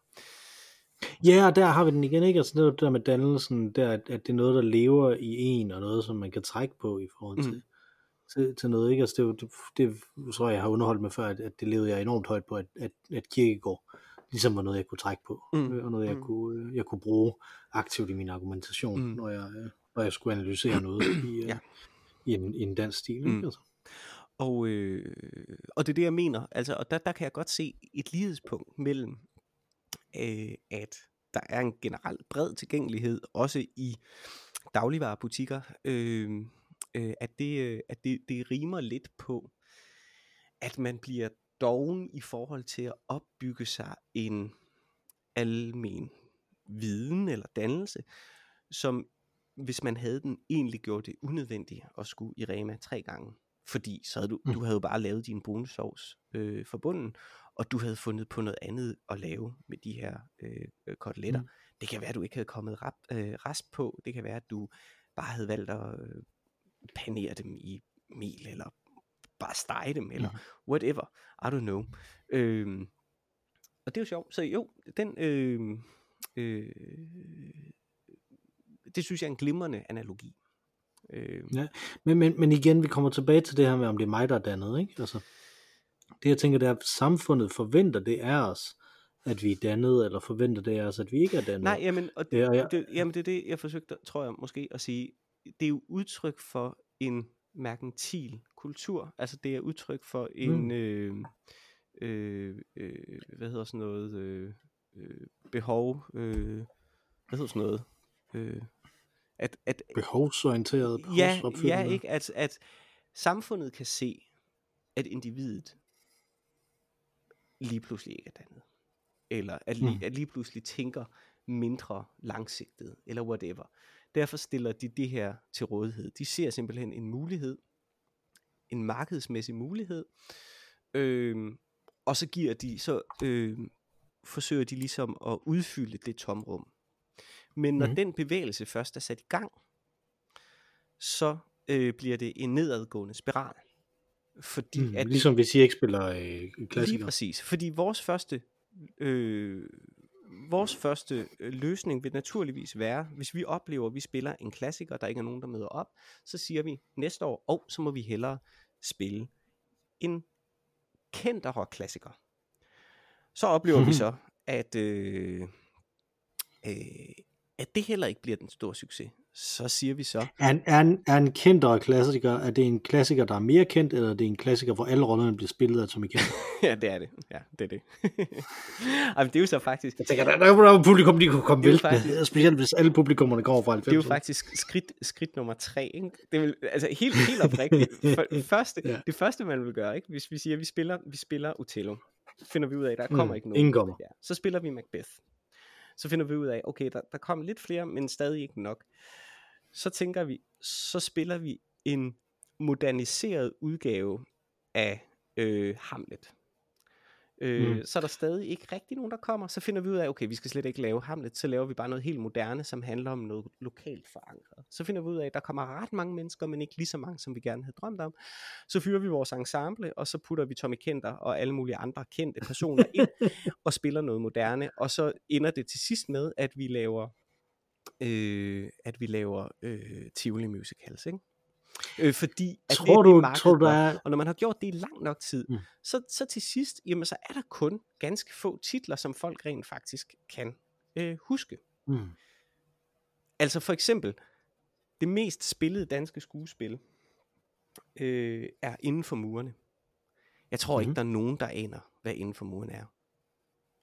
Ja, og der har vi den igen, ikke? Altså det der med dannelsen, der, at, det er noget, der lever i en, og noget, som man kan trække på i forhold til, mm. til, til noget, ikke? Altså det, det, det, tror jeg, jeg har underholdt med før, at, at det levede jeg enormt højt på, at, at, at kirkegård ligesom var noget, jeg kunne trække på, mm. Øh, og noget, jeg, mm. kunne, jeg kunne bruge aktivt i min argumentation, mm. når, jeg, øh, når jeg skulle analysere noget i, ja. i, en, i en dansk stil, ikke? Mm. Altså. Og, øh, og det er det, jeg mener. Altså, og der, der kan jeg godt se et lighedspunkt mellem, øh, at der er en generelt bred tilgængelighed, også i dagligvarerbutikker, øh, øh, at, det, øh, at det, det rimer lidt på, at man bliver doven i forhold til at opbygge sig en almen viden eller dannelse, som hvis man havde den, egentlig gjorde det unødvendigt at skulle i Rema tre gange fordi så havde du, mm. du havde jo bare lavet din brunsovs øh, for bunden, og du havde fundet på noget andet at lave med de her øh, koteletter. Mm. Det kan være, at du ikke havde kommet rap, øh, rest på. Det kan være, at du bare havde valgt at øh, panere dem i mel, eller bare stege dem, eller mm. whatever. I don't know. Øh, og det er jo sjovt. Så jo, den... Øh, øh, det synes jeg er en glimrende analogi. Øh, Ja, men, men, men igen, vi kommer tilbage til det her med, om det er mig, der er dannet, ikke? Altså, det jeg tænker, det er, at samfundet forventer det af os, at vi er dannet, eller forventer det af os, at vi ikke er dannet. nej, jamen, og det, Ja, og jeg- det, jamen, det er det, jeg forsøgte, tror jeg måske, at sige. Det er jo udtryk for en merkantil kultur. Altså, det er udtryk for en, Mm. øh, øh, øh, hvad hedder sådan noget, øh, øh, behov, øh, hvad hedder sådan noget, øh, at, at Behovsorienteret, ja, ja, ikke, at, at samfundet kan se, at individet lige pludselig ikke er dannet. Eller at, lige, Mm. at lige pludselig tænker mindre langsigtet, eller whatever. Derfor stiller de det her til rådighed. De ser simpelthen en mulighed, en markedsmæssig mulighed, øhm, og så giver de, så øhm, forsøger de ligesom at udfylde det tomrum. Men når Mhm. den bevægelse først er sat i gang, så øh, bliver det en nedadgående spiral. Fordi Mm, at ligesom hvis I ikke spiller øh, Lige klassikere. præcis. Fordi vores første, øh, vores første øh, løsning vil naturligvis være, hvis vi oplever, at vi spiller en klassiker, der ikke er nogen, der møder op, så siger vi næste år, og så må vi hellere spille en kendtere klassiker. Så oplever vi Mhm. så, at, øh, øh, at det heller ikke bliver den store succes. Så siger vi så, Er en, er, en, er en kendtere klassiker, er det en klassiker, der er mere kendt, eller er det en klassiker, hvor alle rollerne bliver spillet af Tommy Kent? ja, det er det. Ja, det er det. Ej, men det er jo så faktisk, Jeg tænker, der, der, der er publikum, de kunne komme jo væltende, specielt hvis alle publikummerne kommer fra 90'erne. det er jo faktisk skridt, skridt nummer tre. Ikke? Det vil, altså helt, helt oprigtigt. For, første, Ja. Det første, man vil gøre, ikke? hvis vi siger, at vi spiller, vi spiller Othello, finder vi ud af, at der kommer Mm, ikke nogen. ingen kommer. Ja. Så spiller vi Macbeth. Så finder vi ud af, okay, der, der kommer lidt flere, men stadig ikke nok. Så tænker vi, så spiller vi en moderniseret udgave af øh, Hamlet. Øh, Mm. mm. Så er der stadig ikke rigtig nogen, der kommer. Så finder vi ud af, okay, vi skal slet ikke lave Hamlet, så laver vi bare noget helt moderne, som handler om noget lokalt forankret. Så finder vi ud af, at der kommer ret mange mennesker, men ikke lige så mange, som vi gerne havde drømt om. Så fyrer vi vores ensemble, og så putter vi Tommy Kenter og alle mulige andre kendte personer ind, og spiller noget moderne. Og så ender det til sidst med, at vi laver, øh, at vi laver øh, Tivoli Musicals, ikke? Øh, fordi at Tror det, er du, det, tror du, der er... Og når man har gjort det i lang nok tid, Mm. så, så til sidst, jamen så er der kun ganske få titler, som folk rent faktisk kan øh, huske. Mm. Altså for eksempel, det mest spillede danske skuespil øh, er Inden for murene. Jeg tror mm. ikke, der er nogen, der aner, hvad Inden for murene er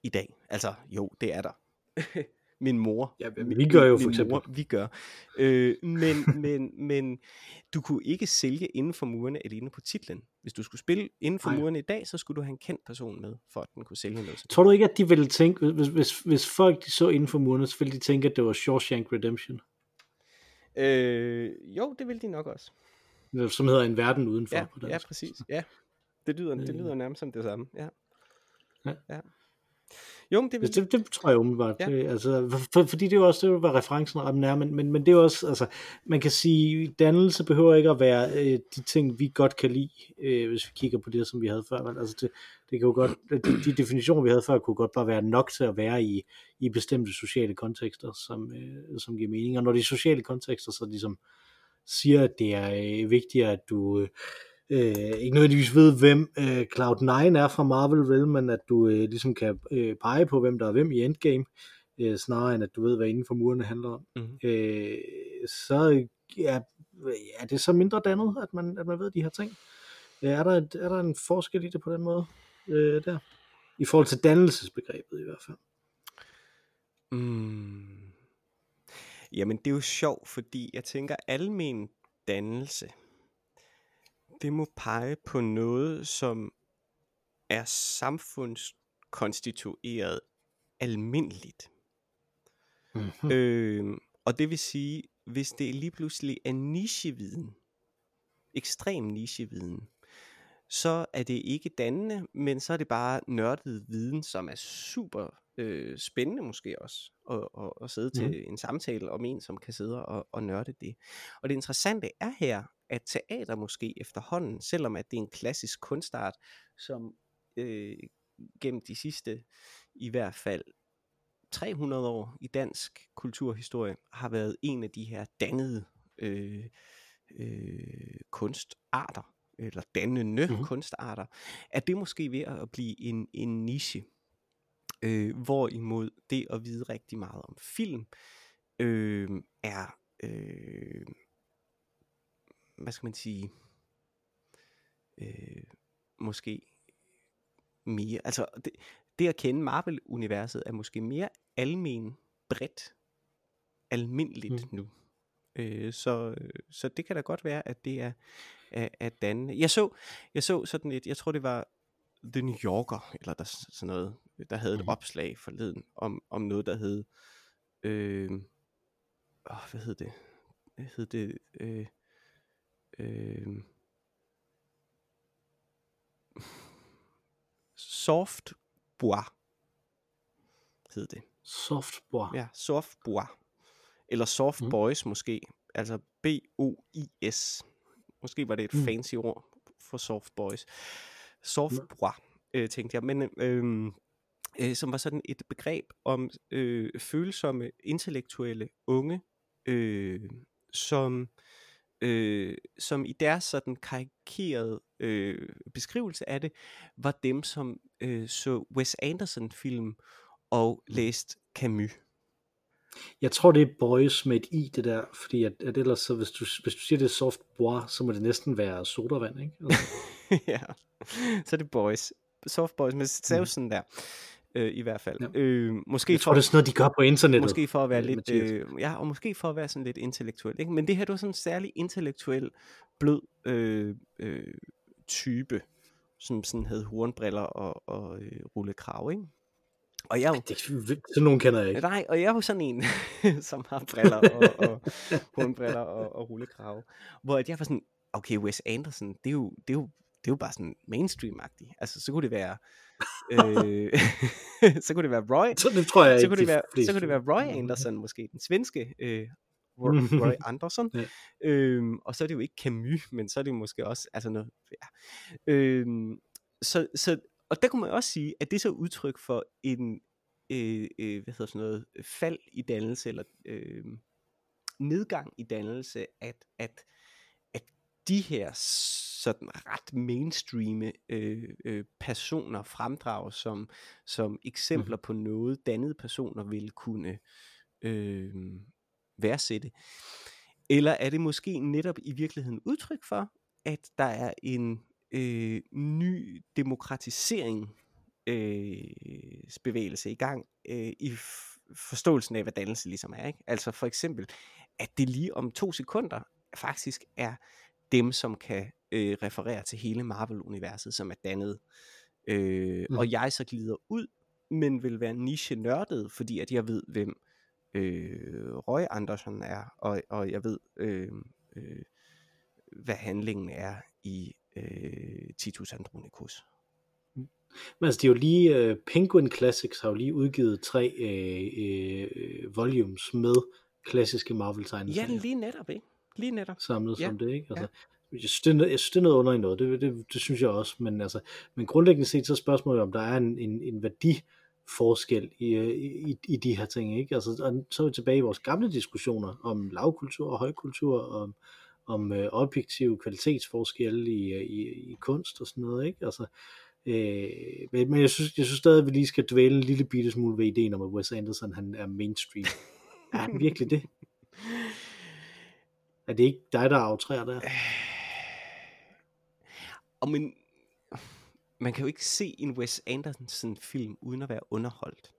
i dag. Altså jo, det er der. min mor. Ja, vi gør jo min for eksempel. Mor, vi gør. Øh, men, men, men du kunne ikke sælge inden for murene alene på titlen. Hvis du skulle spille inden for Nej. murene i dag, så skulle du have en kendt person med, for at den kunne sælge noget. Tror du ikke, at de ville tænke, hvis, hvis, hvis folk de så inden for murene, så ville de tænke, at det var Shawshank Redemption, Øh, jo, det vil de nok også. som hedder En Verden Udenfor Ja, på dansk. ja præcis. Ja. Det lyder, det Øh. lyder nærmest som det samme. Ja. Ja. ja. Jo, det vil... Det, det tror jeg umiddelbart. Ja. Altså, for, for, fordi det er jo også det, hvad referencen om er, men, men, men det er jo også, altså, man kan sige, dannelse behøver ikke at være øh, de ting, vi godt kan lide, øh, hvis vi kigger på det, som vi havde før. Men, altså, det, det kan jo godt, de, de definitioner, vi havde før, kunne godt bare være nok til at være i, i bestemte sociale kontekster, som, øh, som giver mening. Og når de sociale kontekster så ligesom siger, at det er øh, vigtigere, at du... Øh, øh, ikke nødvendigvis ved, hvem øh, Cloud9 er fra Marvel, vel, men at du øh, ligesom kan øh, pege på, hvem der er hvem i Endgame, øh, snarere end at du ved, hvad inden for murene handler om. Mhm. Øh, så ja, er det så mindre dannet, at man, at man ved de her ting. Øh, Er der, et, er der en forskel i det på den måde øh, der? I forhold til dannelsesbegrebet i hvert fald. Mm. Jamen, det er jo sjovt, fordi jeg tænker, almen dannelse, det må pege på noget, som er samfundskonstitueret almindeligt. Mm-hmm. Øh, og det vil sige, hvis det lige pludselig er nicheviden, ekstrem nicheviden, så er det ikke dannende, men så er det bare nørdet viden, som er super øh, spændende måske også, at, at, at sidde Mhm. til en samtale om en, som kan sidde og, og nørde det. Og det interessante er her, at teater måske efterhånden, selvom at det er en klassisk kunstart, som øh, gennem de sidste i hvert fald 300 år i dansk kulturhistorie har været en af de her dannede øh, øh, kunstarter, eller dannende mm-hmm. kunstarter, at det måske ved at blive en, en niche. Øh, hvorimod det at vide rigtig meget om film, øh, er, øh, hvad skal man sige, øh, måske mere, altså det, det at kende Marvel-universet er måske mere almen bredt, almindeligt mm. nu. Øh, så, så det kan da godt være, at det er, er, er dannende. Jeg så, jeg så sådan et, jeg tror det var The New Yorker, eller der, sådan noget, der havde et mm. opslag forleden, om, om noget, der hed, øh, åh, hvad hed det? Hvad hed det? Øh, øh, soft bois hed det. Soft bois. Ja, soft bois. Eller soft mm. boys måske. Altså B-O-I-S. Måske var det et mm. fancy ord for soft boys. Mm. bois, øh, tænkte jeg. Men øh, øh, som var sådan et begreb om øh, følsomme, intellektuelle unge, øh, som øh, som i deres sådan karikerede øh, beskrivelse af det, var dem, som øh, så Wes Anderson-film og mm. læst Camus. Jeg tror, det er boys med et i, det der, fordi at, at ellers, så hvis du, hvis du siger, det er soft bois, så må det næsten være sodavand, ikke? Altså. ja, så er det boys. Soft boys med savsen mm. der øh, i hvert fald. Ja. Øh, måske jeg tror, for, det er sådan noget, de gør på internettet. Måske for at være lidt, øh, ja, og måske for at være sådan lidt intellektuel. Ikke? Men det her, du er sådan en særlig intellektuel, blød øh, øh, type, som sådan havde hornbriller og, og øh, rullekrav, ikke? Og jeg, det, sådan nogen kender jeg ikke. Nej, og jeg er jo sådan en, som har briller og, og hornbriller og, og rullekrav. Hvor jeg var sådan, okay, Wes Anderson, det er jo, det er jo, det er jo bare sådan mainstream-agtigt. Altså, så kunne det være øh, så kunne det være Roy. Så det tror jeg så kunne det være, så kunne det være Roy Anderson måske, den svenske øh, Roy, Roy Anderson. ja. øhm, og så er det jo ikke Camus, men så er det måske også altså noget, ja. øhm, så, så, og der kunne man også sige, at det er så udtryk for en øh, øh, hvad hedder sådan noget, fald i dannelse, eller øh, nedgang i dannelse, at, at de her sådan ret mainstreame øh, øh, personer fremdrages som, som eksempler mm. på noget, dannede personer vil kunne øh, værdsætte. Eller er det måske netop i virkeligheden udtryk for, at der er en øh, ny demokratisering øh, bevægelse i gang øh, i forståelsen af, hvad dannelse ligesom er. Ikke? Altså for eksempel, at det lige om to sekunder faktisk er dem, som kan øh, referere til hele Marvel-universet, som er dannet. Øh, mm. Og jeg så glider ud, men vil være niche-nørdet, fordi at jeg ved, hvem øh, Roy Anderson er, og, og jeg ved, øh, øh, hvad handlingen er i øh, Titus Andronicus. Mm. Men altså, det er jo lige, uh, Penguin Classics har jo lige udgivet tre uh, uh, volumes med klassiske Marvel-tegneserier. Ja, lige netop, ikke? Lige netop. Samlet ja. som det, ikke? Altså, ja. Jeg synes, det er, jeg synes, det er noget underligt noget, det, det, det, synes jeg også, men, altså, men grundlæggende set, så er spørgsmålet, om der er en, en, en værdiforskel i, i, i de her ting, ikke? Altså, og så er vi tilbage i vores gamle diskussioner om lavkultur og højkultur, og om, om øh, objektive kvalitetsforskelle i, i, i kunst og sådan noget, ikke? Altså, øh, men, men jeg synes, jeg synes stadig, at vi lige skal dvæle en lille bitte smule ved ideen om, at Wes Anderson han er mainstream. Er han virkelig det? Er det ikke dig, der aftræder der? Og men, man kan jo ikke se en Wes Anderson film uden at være underholdt.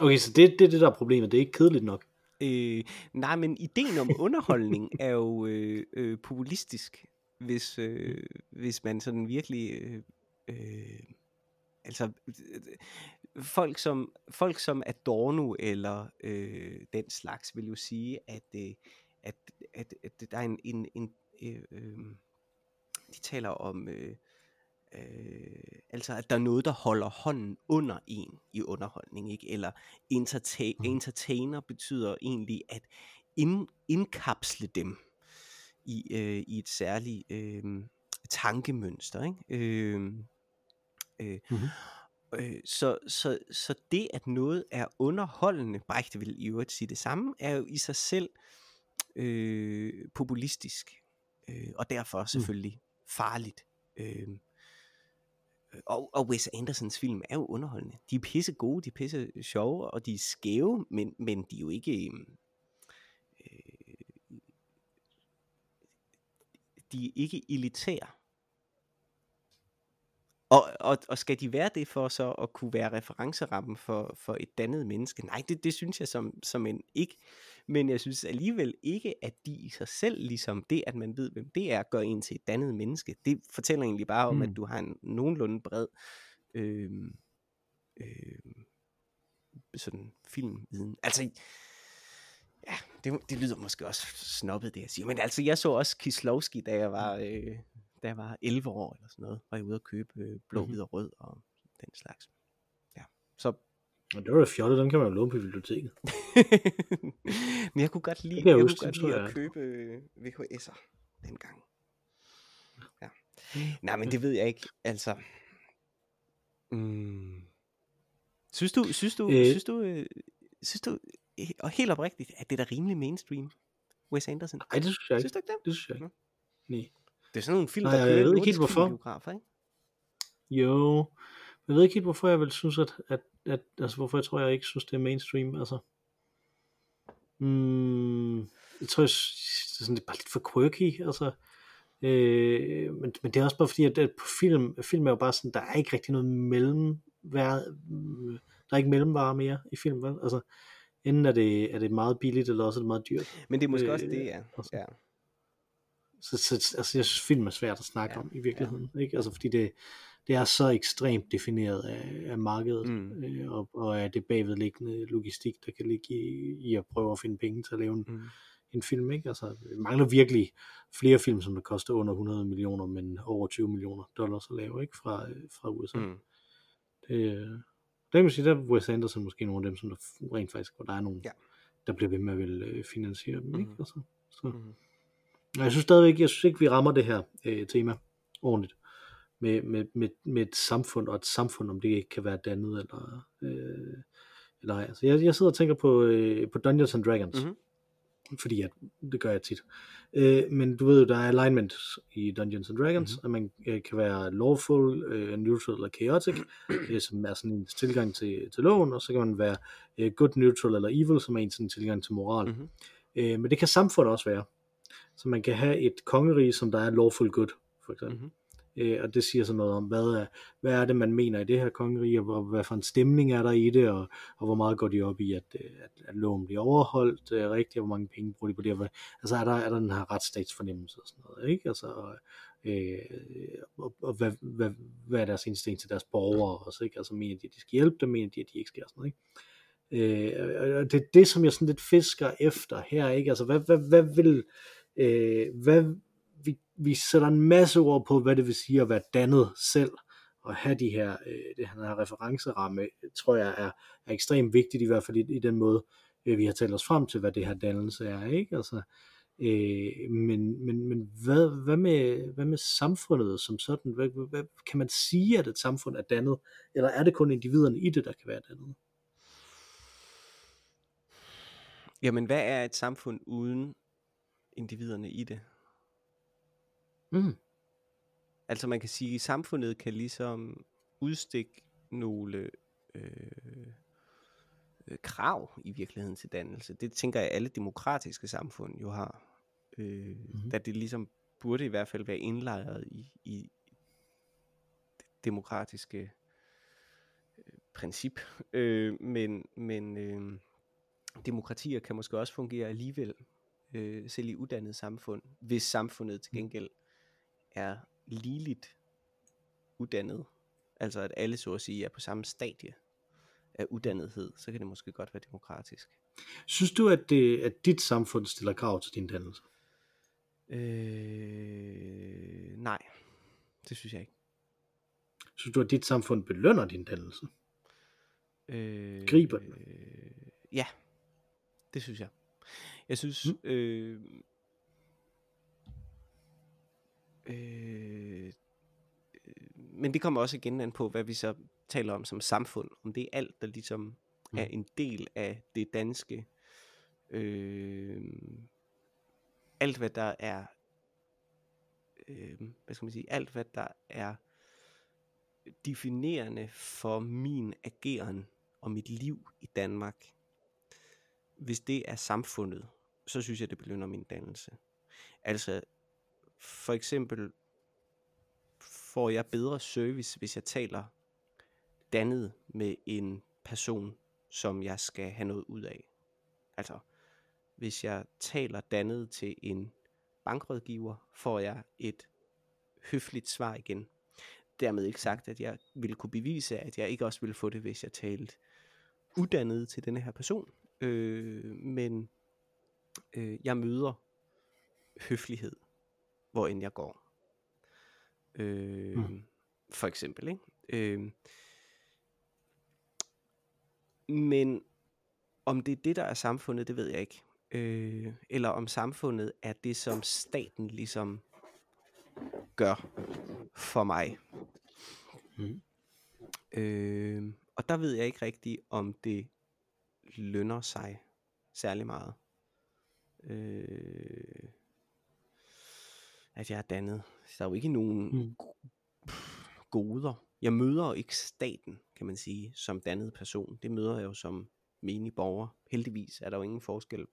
Okay, så det, det er det, der er problemet. Det er ikke kedeligt nok. Øh, nej, men ideen om underholdning er jo øh, øh, populistisk, hvis, øh, hvis man sådan virkelig... Øh, øh, altså, folk som, folk som Adorno eller øh, den slags vil jo sige, at, øh, at, at, at der er en, en, en øh, øh, de taler om, øh, øh, altså at der er noget, der holder hånden under en i underholdning, ikke? Eller entertain, mm. entertainer betyder egentlig at ind, indkapsle dem i, øh, i et særligt øh, tankemønster, ikke? Øh, øh, mm-hmm. Øh, så, så, så det, at noget er underholdende, Brecht vil i øvrigt sige det samme, er jo i sig selv øh, populistisk, øh, og derfor selvfølgelig mm. farligt. Øh, og, og Wes Andersons film er jo underholdende. De er pisse gode, de er pisse sjove, og de er skæve, men, men de er jo ikke... Øh, de er ikke elitære. Og, og, og skal de være det for så at kunne være referencerammen for, for et dannet menneske? Nej, det, det synes jeg som, som en ikke. Men jeg synes alligevel ikke, at de i sig selv, ligesom det, at man ved, hvem det er, gør en til et dannet menneske. Det fortæller egentlig bare om, mm. at du har en nogenlunde bred øh, øh, sådan filmviden. Altså, ja, det, det lyder måske også snobbet, det jeg siger. Men altså, jeg så også Kislowski, da jeg var... Øh, da jeg var 11 år eller sådan noget, var jeg ude at købe øh, blå, mm-hmm. hvid og rød og den slags. Ja, så... Og det var da fjollet, den kan man jo låne på biblioteket. Men jeg kunne godt lide, jeg, jeg kunne godt lide at købe øh, VHS'er dengang. Ja. Nej, men det ved jeg ikke. Altså, mm, synes du, synes du, øh, synes du, øh, synes du, og helt oprigtigt, at det er da rimelig mainstream, Wes Anderson? Nej, det synes jeg ikke. Synes du ikke det? Det synes jeg ikke. Nej. Det er sådan nogle film, der Nej, kører jeg ved ikke helt hvorfor. biografer, ikke? Jo, jeg ved ikke helt hvorfor jeg vil synes, at, at, at altså hvorfor jeg tror, jeg ikke synes, det er mainstream, altså. Mm, jeg tror, jeg, det er, sådan, det er bare lidt for quirky, altså. Øh, men, men det er også bare fordi, at, at på film, film er jo bare sådan, der er ikke rigtig noget mellem, der er ikke mellemvarer mere i film, vel? Altså, enten er det, er det meget billigt, eller også er det meget dyrt. Men det er måske øh, også det, ja. altså. ja. Så, så altså, jeg synes, film er svært at snakke ja, om i virkeligheden. Ja. Ikke? Altså, fordi det, det er så ekstremt defineret af, af markedet, mm. øh, og, og af det bagvedliggende logistik, der kan ligge i, i at prøve at finde penge til at lave en, mm. en film. Ikke? Altså, vi mangler virkelig flere film, som der koster under 100 millioner, men over 20 millioner dollars at lave ikke? Fra, fra USA. Mm. Det, det kan man sige, der er Wes Anderson måske nogle af dem, som der rent faktisk, hvor der er nogen, ja. der bliver ved med at vil øh, finansiere dem. Mm. Ikke? Altså, så. Mm. Jeg synes stadigvæk, jeg synes ikke, vi rammer det her øh, tema ordentligt. Med, med, med, med et samfund, og et samfund, om det ikke kan være dannet, eller, øh, eller ej. Altså, jeg, jeg sidder og tænker på, øh, på Dungeons and Dragons. Mm-hmm. Fordi at, det gør jeg tit. Øh, men du ved jo, der er alignment i Dungeons and Dragons, mm-hmm. at man øh, kan være lawful, øh, neutral eller chaotic, øh, som er sådan en tilgang til, til loven, og så kan man være øh, good, neutral eller evil, som er en sådan tilgang til moral. Mm-hmm. Øh, men det kan samfundet også være. Så man kan have et kongerige, som der er lawful good, for eksempel. Mm-hmm. Øh, og det siger så noget om, hvad er, hvad er det, man mener i det her kongerige, og hvad for en stemning er der i det, og, og hvor meget går de op i, at, øh, at, at loven bliver overholdt øh, rigtigt, og hvor mange penge bruger de på det. Og, altså er der, er der den her retsstatsfornemmelse og sådan noget, ikke? Altså, øh, og, og hvad, hvad, hvad er deres instinkt til deres borgere også, ikke? Altså mener de, at de skal hjælpe dem, mener de, at de ikke skal, og sådan noget, ikke? Øh, og det er det, som jeg sådan lidt fisker efter her, ikke? Altså, hvad, hvad, hvad vil, øh, hvad, vi, vi sætter en masse ord på, hvad det vil sige at være dannet selv, og have de her, øh, det her referenceramme, tror jeg er, er ekstremt vigtigt, i hvert fald i, i den måde, øh, vi har talt os frem til, hvad det her dannelse er, ikke? Altså, øh, men, men, men hvad, hvad, med, hvad med samfundet som sådan? Hvad, hvad, kan man sige, at et samfund er dannet, eller er det kun individerne i det, der kan være dannet? Jamen, hvad er et samfund uden individerne i det. Mm. Altså man kan sige, at samfundet kan ligesom udstikke nogle øh, øh, krav i virkeligheden til dannelse. Det tænker jeg, alle demokratiske samfund jo har. Øh, mm. Da det ligesom burde i hvert fald være indlejret i, i det demokratiske øh, princip. Øh, men men øh, demokratier kan måske også fungere alligevel øh, selv i uddannet samfund, hvis samfundet til mm. gengæld er ligeligt uddannet, altså at alle så at sige er på samme stadie af uddannethed, så kan det måske godt være demokratisk. Synes du, at, det, at dit samfund stiller krav til din dannelse? Øh, nej, det synes jeg ikke. Synes du, at dit samfund belønner din dannelse? Øh, Griber den? Øh, ja, det synes jeg. Jeg synes, mm. øh, øh, men det kommer også igen an på, hvad vi så taler om som samfund. Om det er alt, der ligesom mm. er en del af det danske øh, alt hvad der er, øh, hvad skal man sige, alt hvad der er definerende for min ageren og mit liv i Danmark, hvis det er samfundet, så synes jeg, det belønner min dannelse. Altså, for eksempel får jeg bedre service, hvis jeg taler dannet med en person, som jeg skal have noget ud af. Altså, hvis jeg taler dannet til en bankrådgiver, får jeg et høfligt svar igen. Dermed ikke sagt, at jeg ville kunne bevise, at jeg ikke også ville få det, hvis jeg talte uddannet til denne her person. Øh, men øh, jeg møder høflighed, hvor end jeg går. Øh, mm. For eksempel, ikke? Øh, men om det er det, der er samfundet, det ved jeg ikke. Øh, eller om samfundet er det, som staten ligesom gør for mig. Mm. Øh, og der ved jeg ikke rigtigt, om det lønner sig særlig meget. Øh, at jeg er dannet. Der er jo ikke nogen mm. goder. Jeg møder ikke staten, kan man sige, som dannet person. Det møder jeg jo som menig borger. Heldigvis er der jo ingen forskel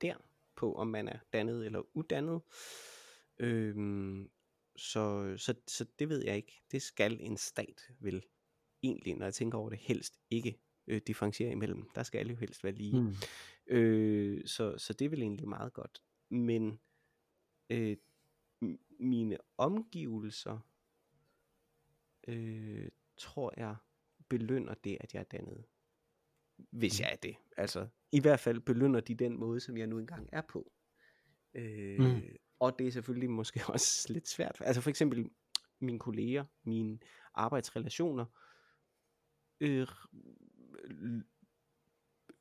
der på, om man er dannet eller uddannet. Øhm, så, så, så det ved jeg ikke. Det skal en stat vel egentlig, når jeg tænker over det, helst ikke øh, differentiere imellem. Der skal alle jo helst være lige. Mm. Øh, så, så det er vel egentlig meget godt. Men øh, mine omgivelser, øh, tror jeg, belønner det, at jeg er dannet. Hvis mm. jeg er det. Altså, i hvert fald belønner de den måde, som jeg nu engang er på. Øh, mm. Og det er selvfølgelig måske også lidt svært. Altså for eksempel mine kolleger, mine arbejdsrelationer, øh,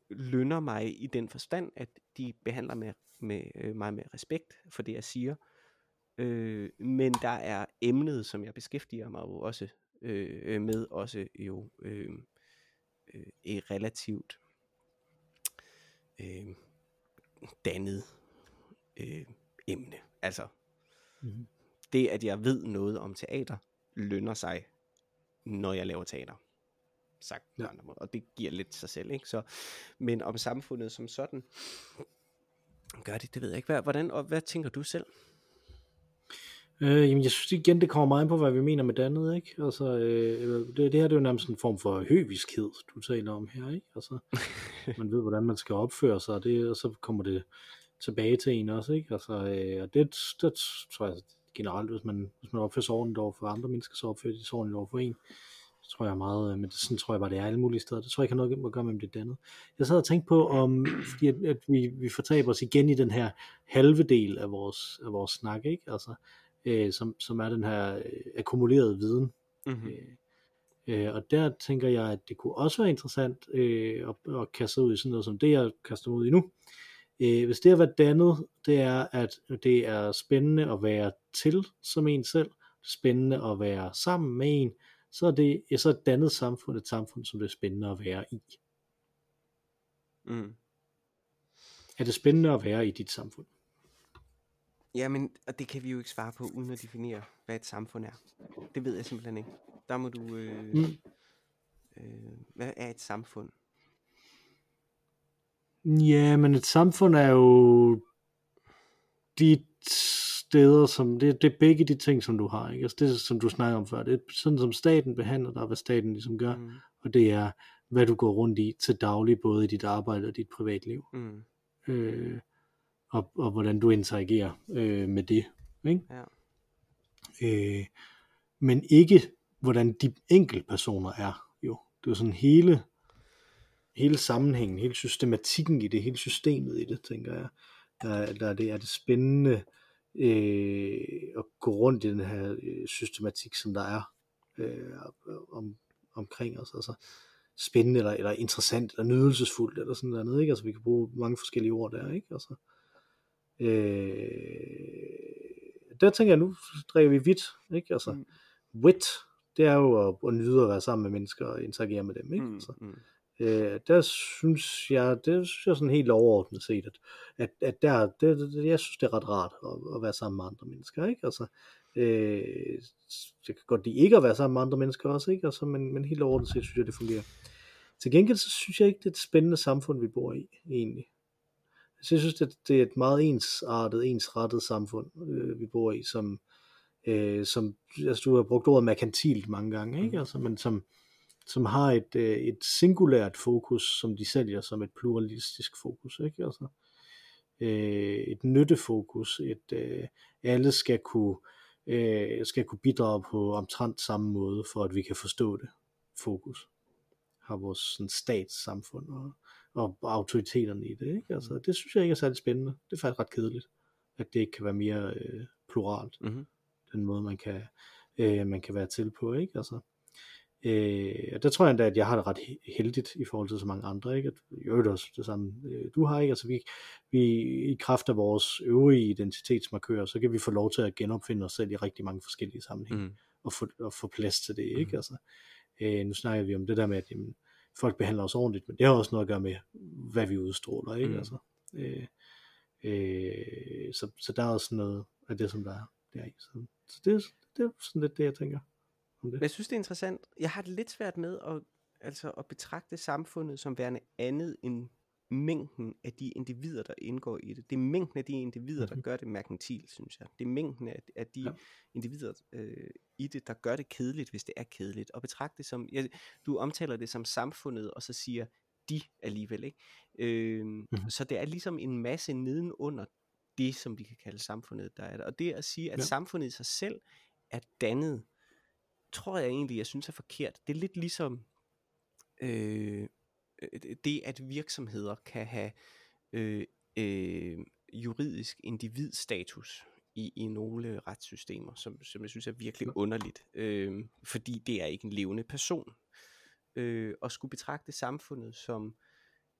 lønner mig i den forstand, at de behandler med, med, øh, mig med respekt for det, jeg siger. Øh, men der er emnet, som jeg beskæftiger mig jo også øh, med, også jo øh, øh, relativt øh, dannet øh, emne. Altså, mm-hmm. det at jeg ved noget om teater, lønner sig, når jeg laver teater. Sagt ja. på andre måder. Og det giver lidt sig selv, ikke? Så, men om samfundet som sådan, gør det, det ved jeg ikke. Hvordan, og hvad tænker du selv? Øh, jamen, jeg synes igen, det kommer meget på, hvad vi mener med dannet, ikke? Altså, øh, det, det her det er jo nærmest en form for høviskhed, du taler om her, ikke? Altså, man ved, hvordan man skal opføre sig, og, det, og så kommer det tilbage til en også, ikke? Altså, øh, og det, det tror jeg generelt, hvis man, hvis man opfører sig ordentligt over for andre mennesker, så opfører de sig ordentligt over for en. Tror jeg er meget, øh, men det, sådan tror jeg bare, det er alle mulige steder. Det tror jeg ikke har noget at gøre med det dannet. Jeg sad og tænkte på, om, fordi at, at vi, vi fortaber os igen i den her halve del af vores, af vores snak, ikke? Altså, øh, som, som er den her øh, akkumulerede viden. Mm-hmm. Øh, og der tænker jeg, at det kunne også være interessant øh, at, at kaste ud i sådan noget som det, jeg kaster ud i nu. Øh, hvis det at være dannet, det er, at det er spændende at være til som en selv, spændende at være sammen med en, så er det ja, så er et dannet samfund et samfund, som det er spændende at være i. Mm. Er det spændende at være i dit samfund? Ja, men og det kan vi jo ikke svare på, uden at definere, hvad et samfund er. Det ved jeg simpelthen ikke. Der må du... Øh, mm. øh, hvad er et samfund? Ja, men et samfund er jo de steder, som det, det er begge de ting, som du har, ikke? Altså det, som du snakker om før, det er sådan, som staten behandler dig, hvad staten ligesom gør, mm. og det er, hvad du går rundt i til daglig, både i dit arbejde og dit privatliv. Mm. Øh, og, og hvordan du interagerer øh, med det. Ikke? Ja. Øh, men ikke hvordan de enkelte personer er. Jo, det er sådan hele, hele sammenhængen, hele systematikken i det, hele systemet i det, tænker jeg. Der, der det er det spændende øh, at gå rundt i den her øh, systematik, som der er øh, om, omkring os. Altså spændende, eller, eller interessant, eller nydelsesfuldt, eller sådan noget, ikke? Altså vi kan bruge mange forskellige ord der, ikke? Altså, Øh, der tænker jeg, nu drikker vi vidt, ikke? Altså, mm. wit, det er jo at, at nyde at være sammen med mennesker og interagere med dem, ikke? Mm, altså, mm. Øh, der synes jeg, det synes jeg sådan helt overordnet set, at, at, at der, det, det, jeg synes, det er ret rart at, at være sammen med andre mennesker, ikke? Altså, øh, jeg kan godt lide ikke at være sammen med andre mennesker også, ikke? Altså, men, men helt overordnet set synes jeg, det fungerer. Til gengæld så synes jeg ikke, det er et spændende samfund, vi bor i, egentlig. Så jeg synes, det, det er et meget ensartet, ensrettet samfund, øh, vi bor i, som, øh, som altså, du har brugt ordet merkantilt mange gange, ikke? Altså, men som, som har et, øh, et singulært fokus, som de sælger som et pluralistisk fokus, ikke? Altså, øh, et nyttefokus, et øh, alle skal kunne, øh, skal kunne bidrage på omtrent samme måde, for at vi kan forstå det fokus har vores sådan, statssamfund og, og autoriteterne i det. Ikke? Altså, mm. det synes jeg ikke er særlig spændende. Det er faktisk ret kedeligt, at det ikke kan være mere øh, pluralt. Mm-hmm. Den måde, man kan, øh, man kan være til på. Ikke? Altså, øh, og der tror jeg endda, at jeg har det ret heldigt i forhold til så mange andre. Ikke? At, i øvrigt også det samme, øh, du har. ikke. Altså, vi, vi, I kraft af vores øvrige identitetsmarkører, så kan vi få lov til at genopfinde os selv i rigtig mange forskellige sammenhænge. Mm. Og, få, og få plads til det. Ikke? Mm. Altså, Øh, nu snakker vi om det der med, at jamen, folk behandler os ordentligt, men det har også noget at gøre med, hvad vi udstråler, ikke? Mm. Altså, øh, øh, så, så der er også noget af det, som der er der i. Så, så det, det er sådan lidt det, jeg tænker om det. Men jeg synes, det er interessant. Jeg har det lidt svært med at, altså, at betragte samfundet som værende andet end mængden af de individer, der indgår i det. Det er mængden af de individer, der mhm. gør det merkantil, synes jeg. Det er mængden af, af de ja. individer øh, i det, der gør det kedeligt, hvis det er kedeligt. Og betragte det som, ja, du omtaler det som samfundet, og så siger de alligevel. Ikke? Øh, mm-hmm. Så det er ligesom en masse nedenunder det, som vi kan kalde samfundet, der er der. Og det at sige, at ja. samfundet i sig selv er dannet, tror jeg egentlig, jeg synes er forkert. Det er lidt ligesom... Øh, Øh, det at virksomheder kan have øh, øh, juridisk individstatus i, i nogle retssystemer, som, som jeg synes er virkelig underligt, øh, fordi det er ikke en levende person. Øh, og skulle betragte samfundet som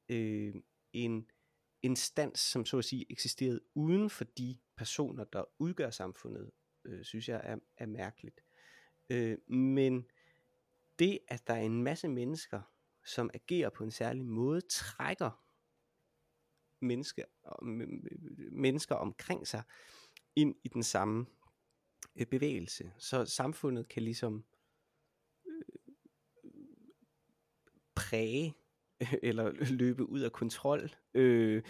øh, en instans, som så at sige eksisterede uden for de personer, der udgør samfundet, øh, synes jeg er, er mærkeligt. Øh, men det, at der er en masse mennesker, som agerer på en særlig måde, trækker mennesker, mennesker omkring sig ind i den samme øh, bevægelse. Så samfundet kan ligesom øh, præge eller løbe ud af kontrol øh,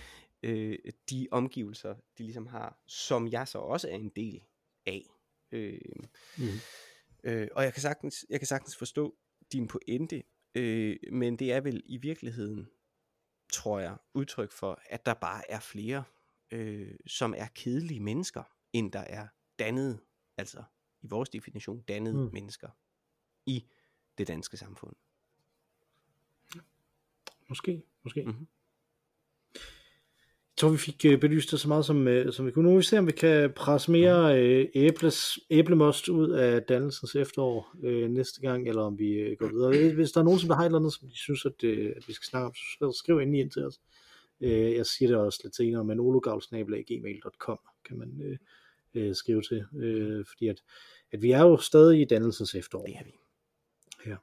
øh, de omgivelser, de ligesom har, som jeg så også er en del af. Øh, mm øh, og jeg kan, sagtens, jeg kan sagtens forstå din pointe Øh, men det er vel i virkeligheden, tror jeg, udtryk for, at der bare er flere, øh, som er kedelige mennesker, end der er dannede, altså i vores definition, dannede mm. mennesker i det danske samfund. Måske, måske. Mm-hmm. Tror, vi fik øh, belyst det så meget, som, øh, som vi kunne. Nu vil vi se, om vi kan presse mere øh, æbles, æblemost ud af dannelsens efterår øh, næste gang, eller om vi øh, går videre. Hvis der er nogen, som der har et eller andet, som de synes, at, øh, at vi skal snakke om, så skriv ind, ind til os. Øh, jeg siger det også lidt senere, men ologavlsnabelag.gmail.com kan man øh, øh, skrive til, øh, fordi at, at vi er jo stadig i dannelsens efterår. Det er vi. Ja.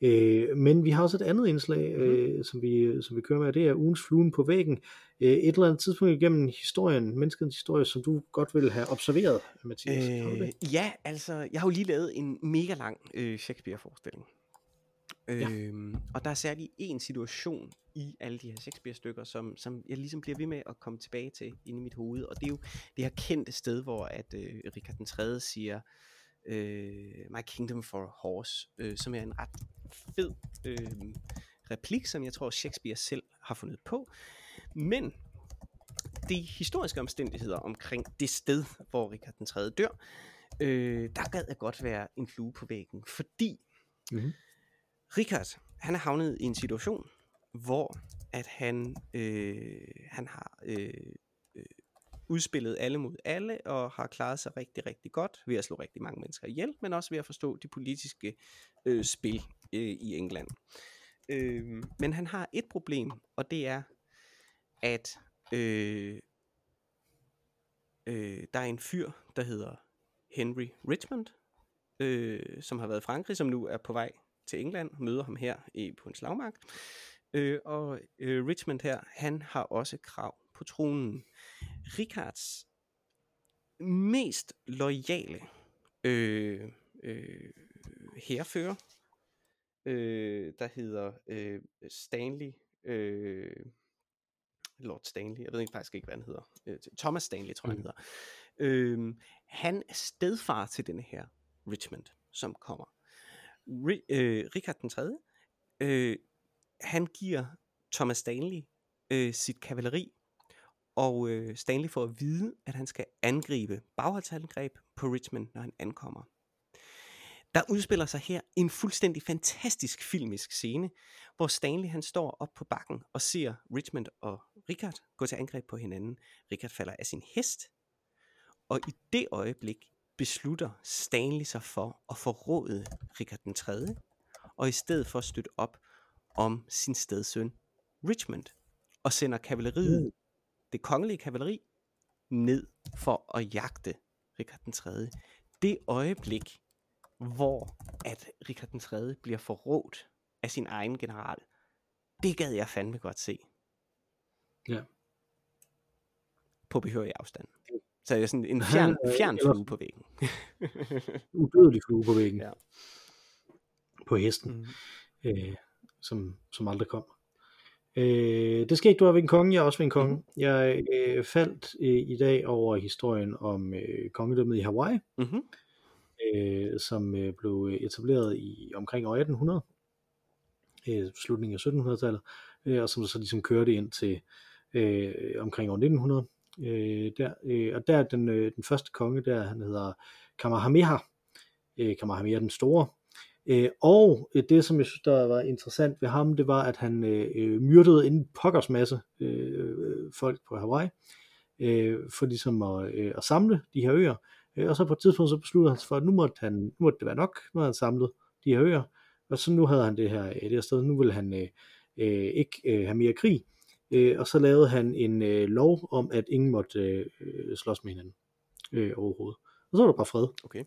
Øh, men vi har også et andet indslag, mm-hmm. øh, som, vi, som vi kører med, det er ugens fluen på væggen. Øh, et eller andet tidspunkt igennem historien, menneskets historie, som du godt vil have observeret, Mathias. Øh, ja, altså, jeg har jo lige lavet en mega lang øh, Shakespeare-forestilling. Ja. Øhm, og der er særlig en situation i alle de her Shakespeare-stykker, som, som jeg ligesom bliver ved med at komme tilbage til inde i mit hoved. Og det er jo det her kendte sted, hvor at øh, Richard den 3. siger, øh, My Kingdom for a Horse, øh, som er en ret fed øh, replik, som jeg tror Shakespeare selv har fundet på. Men de historiske omstændigheder omkring det sted, hvor Richard den 3. dør, øh, der gad jeg godt være en flue på væggen, fordi mm-hmm. Richard, han er havnet i en situation, hvor at han, øh, han har øh, udspillet alle mod alle, og har klaret sig rigtig, rigtig godt ved at slå rigtig mange mennesker ihjel, men også ved at forstå de politiske øh, spil øh, i England. Øh, men han har et problem, og det er, at øh, øh, der er en fyr, der hedder Henry Richmond, øh, som har været i Frankrig, som nu er på vej til England, møder ham her i, på en slagmark. Øh, og øh, Richmond her, han har også krav på tronen. Richards mest loyale øh, øh, herfører, øh, der hedder øh, Stanley, øh, Lord Stanley, jeg ved ikke faktisk ikke, hvad han hedder, øh, Thomas Stanley, tror jeg, mm. han hedder. Øh, han er stedfar til denne her Richmond, som kommer. Ri, øh, Richard den 3. Øh, han giver Thomas Stanley øh, sit kavaleri, og øh, Stanley får at vide, at han skal angribe bagholdsangreb på Richmond, når han ankommer. Der udspiller sig her en fuldstændig fantastisk filmisk scene, hvor Stanley han står op på bakken og ser Richmond og Richard gå til angreb på hinanden. Richard falder af sin hest, og i det øjeblik beslutter Stanley sig for at forråde Richard den 3. og i stedet for at støtte op om sin stedsøn Richmond og sender kavaleriet, mm det kongelige kavaleri, ned for at jagte Richard den 3. Det øjeblik, hvor at Richard den 3. bliver forrådt af sin egen general, det gad jeg fandme godt se. Ja. På behørig afstand. Så er det sådan en fjern, fjern flue på væggen. udødelig flue på væggen. Ja. På hesten. Mm. Øh, som, som aldrig kom. Øh, det skete, du var ved en konge, jeg er også ved en konge. Mm. Jeg øh, faldt øh, i dag over historien om øh, kongedømmet i Hawaii, mm-hmm. øh, som øh, blev etableret i omkring år 1800, øh, slutningen af 1700-tallet, øh, og som så ligesom kørte ind til øh, omkring år 1900. Øh, der, øh, og der den, øh, den første konge, der han hedder Kamehameha, øh, Kamehameha den store, Øh, og øh, det, som jeg synes, der var interessant ved ham, det var, at han øh, øh myrdede en pokkers masse øh, folk på Hawaii, øh, for ligesom at, øh, at samle de her øer. Øh, og så på et tidspunkt, så besluttede han sig for, at nu måtte, han, nu måtte det være nok, nu havde han samlet de her øer, og så nu havde han det her, øh, det her sted, nu ville han øh, øh, ikke øh, have mere krig, øh, og så lavede han en øh, lov om, at ingen måtte øh, slås med hinanden øh, overhovedet. Og så var der bare fred. Okay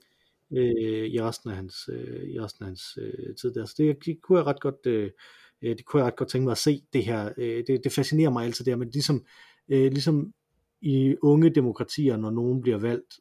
øh, i resten af hans, øh, i resten af hans øh, tid der. Så det, det kunne jeg ret godt, øh, øh, det kunne jeg ret godt tænke mig at se det her. Øh, det, det fascinerer mig altid der, men ligesom, øh, ligesom i unge demokratier, når nogen bliver valgt,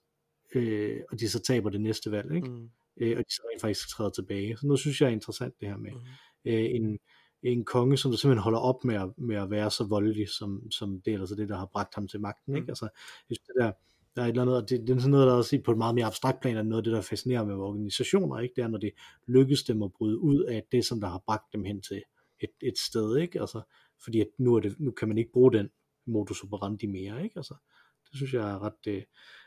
øh, og de så taber det næste valg, ikke? Mm. Øh, og de så rent faktisk træder tilbage. Så nu synes jeg er interessant det her med mm. øh, en, en konge, som der simpelthen holder op med at, med at være så voldelig, som, som det er altså det, der har bragt ham til magten. Ikke? Mm. Altså, det der, der er et eller andet, og det, det er sådan noget, der også på et meget mere abstrakt plan, er noget af det, der fascinerer med organisationer, ikke? det er, når det lykkes dem at bryde ud af det, som der har bragt dem hen til et, et sted, ikke? Altså, fordi at nu, er det, nu kan man ikke bruge den modus operandi mere, ikke? Altså, det synes jeg er ret, øh,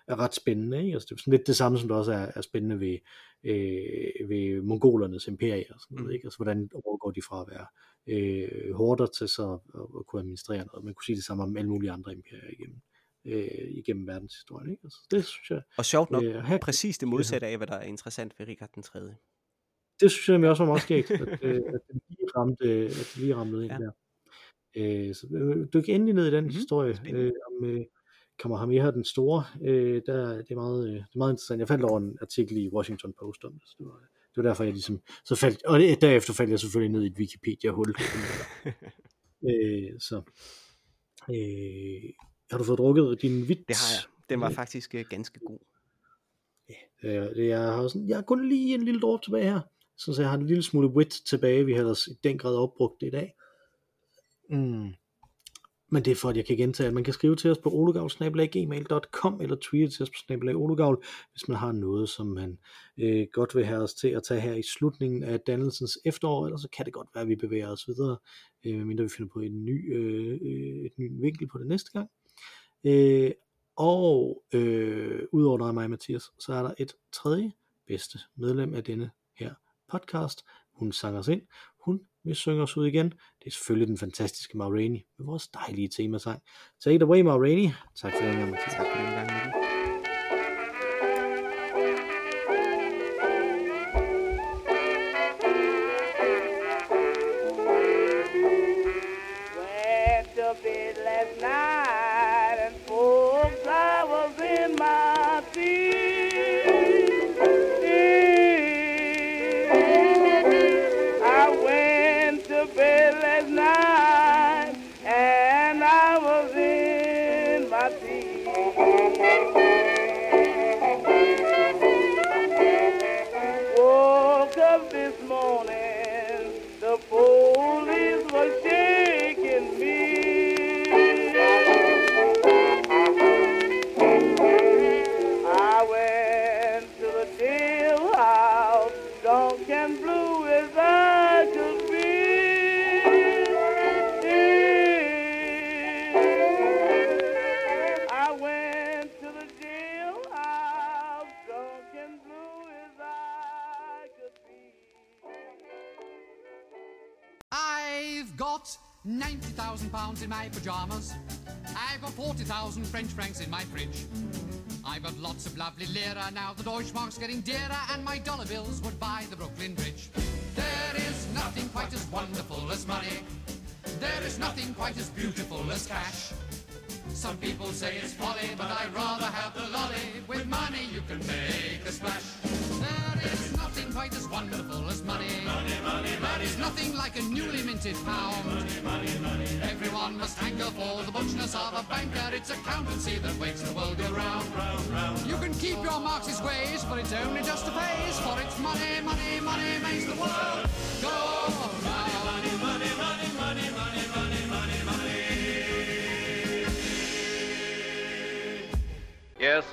er ret spændende, ikke? Altså, det er sådan lidt det samme, som der også er, er spændende ved, øh, ved mongolernes imperie, og sådan noget, mm. ikke? Altså, hvordan overgår de fra at være øh, hårder til så at, at kunne administrere noget. Man kunne sige det samme om alle mulige andre imperier igennem øh, igennem verdenshistorien. Ikke? Altså, det synes jeg, og sjovt nok, øh, her, præcis det modsatte af, hvad der er interessant ved Richard den 3. Det synes jeg nemlig også var meget skægt, at, øh, at det lige ramte, at det lige ramte ind ja. der. Øh, så øh, dyk endelig ned i den mm-hmm. historie øh, om øh, Kamehameha den store. Øh, der, det, er meget, øh, det er meget interessant. Jeg faldt over en artikel i Washington Post om det, så det var, det var derfor, jeg ligesom, så faldt, og derefter faldt jeg selvfølgelig ned i et Wikipedia-hul. øh, så, øh, har du fået drukket din vit? Det har jeg. Den var faktisk uh, ganske god. Ja, det, jeg, har sådan, jeg har kun lige en lille dråbe tilbage her. Så jeg har en lille smule wit tilbage. Vi har ellers i den grad opbrugt det i dag. Mm. Men det er for, at jeg kan gentage, at man kan skrive til os på olugavl.gmail.com eller tweete til os på snabelagolugavl, hvis man har noget, som man øh, godt vil have os til at tage her i slutningen af dannelsens efterår, eller så kan det godt være, at vi bevæger os videre, øh, medmindre vi finder på en ny, øh, øh et ny vinkel på det næste gang. Øh, og øh, udover dig og mig, Mathias, så er der et tredje bedste medlem af denne her podcast. Hun sang os ind. Hun vil synge os ud igen. Det er selvfølgelig den fantastiske Ma Rainey med vores dejlige temasang. Take it away, Ma Rainey. Tak for den Mathias. Tak for den gang, Mathias. The getting dearer, and my dollar bills would buy the Brooklyn Bridge. There is nothing quite as wonderful as money. There is nothing quite as beautiful as cash. Some people say it's folly, but I'd rather have the lolly. With money you can make a splash. There is nothing quite as wonderful as money. Money, money, money. There is nothing like a newly minted pound. Money, money, money. Everyone must hanker for of a banker, it's accountancy that makes the world go round, round, round. You can keep your Marxist ways, but it's only just a phase, for it's money, money, money makes the world go round. Money, money, money, money, money, money, money, money. Yes,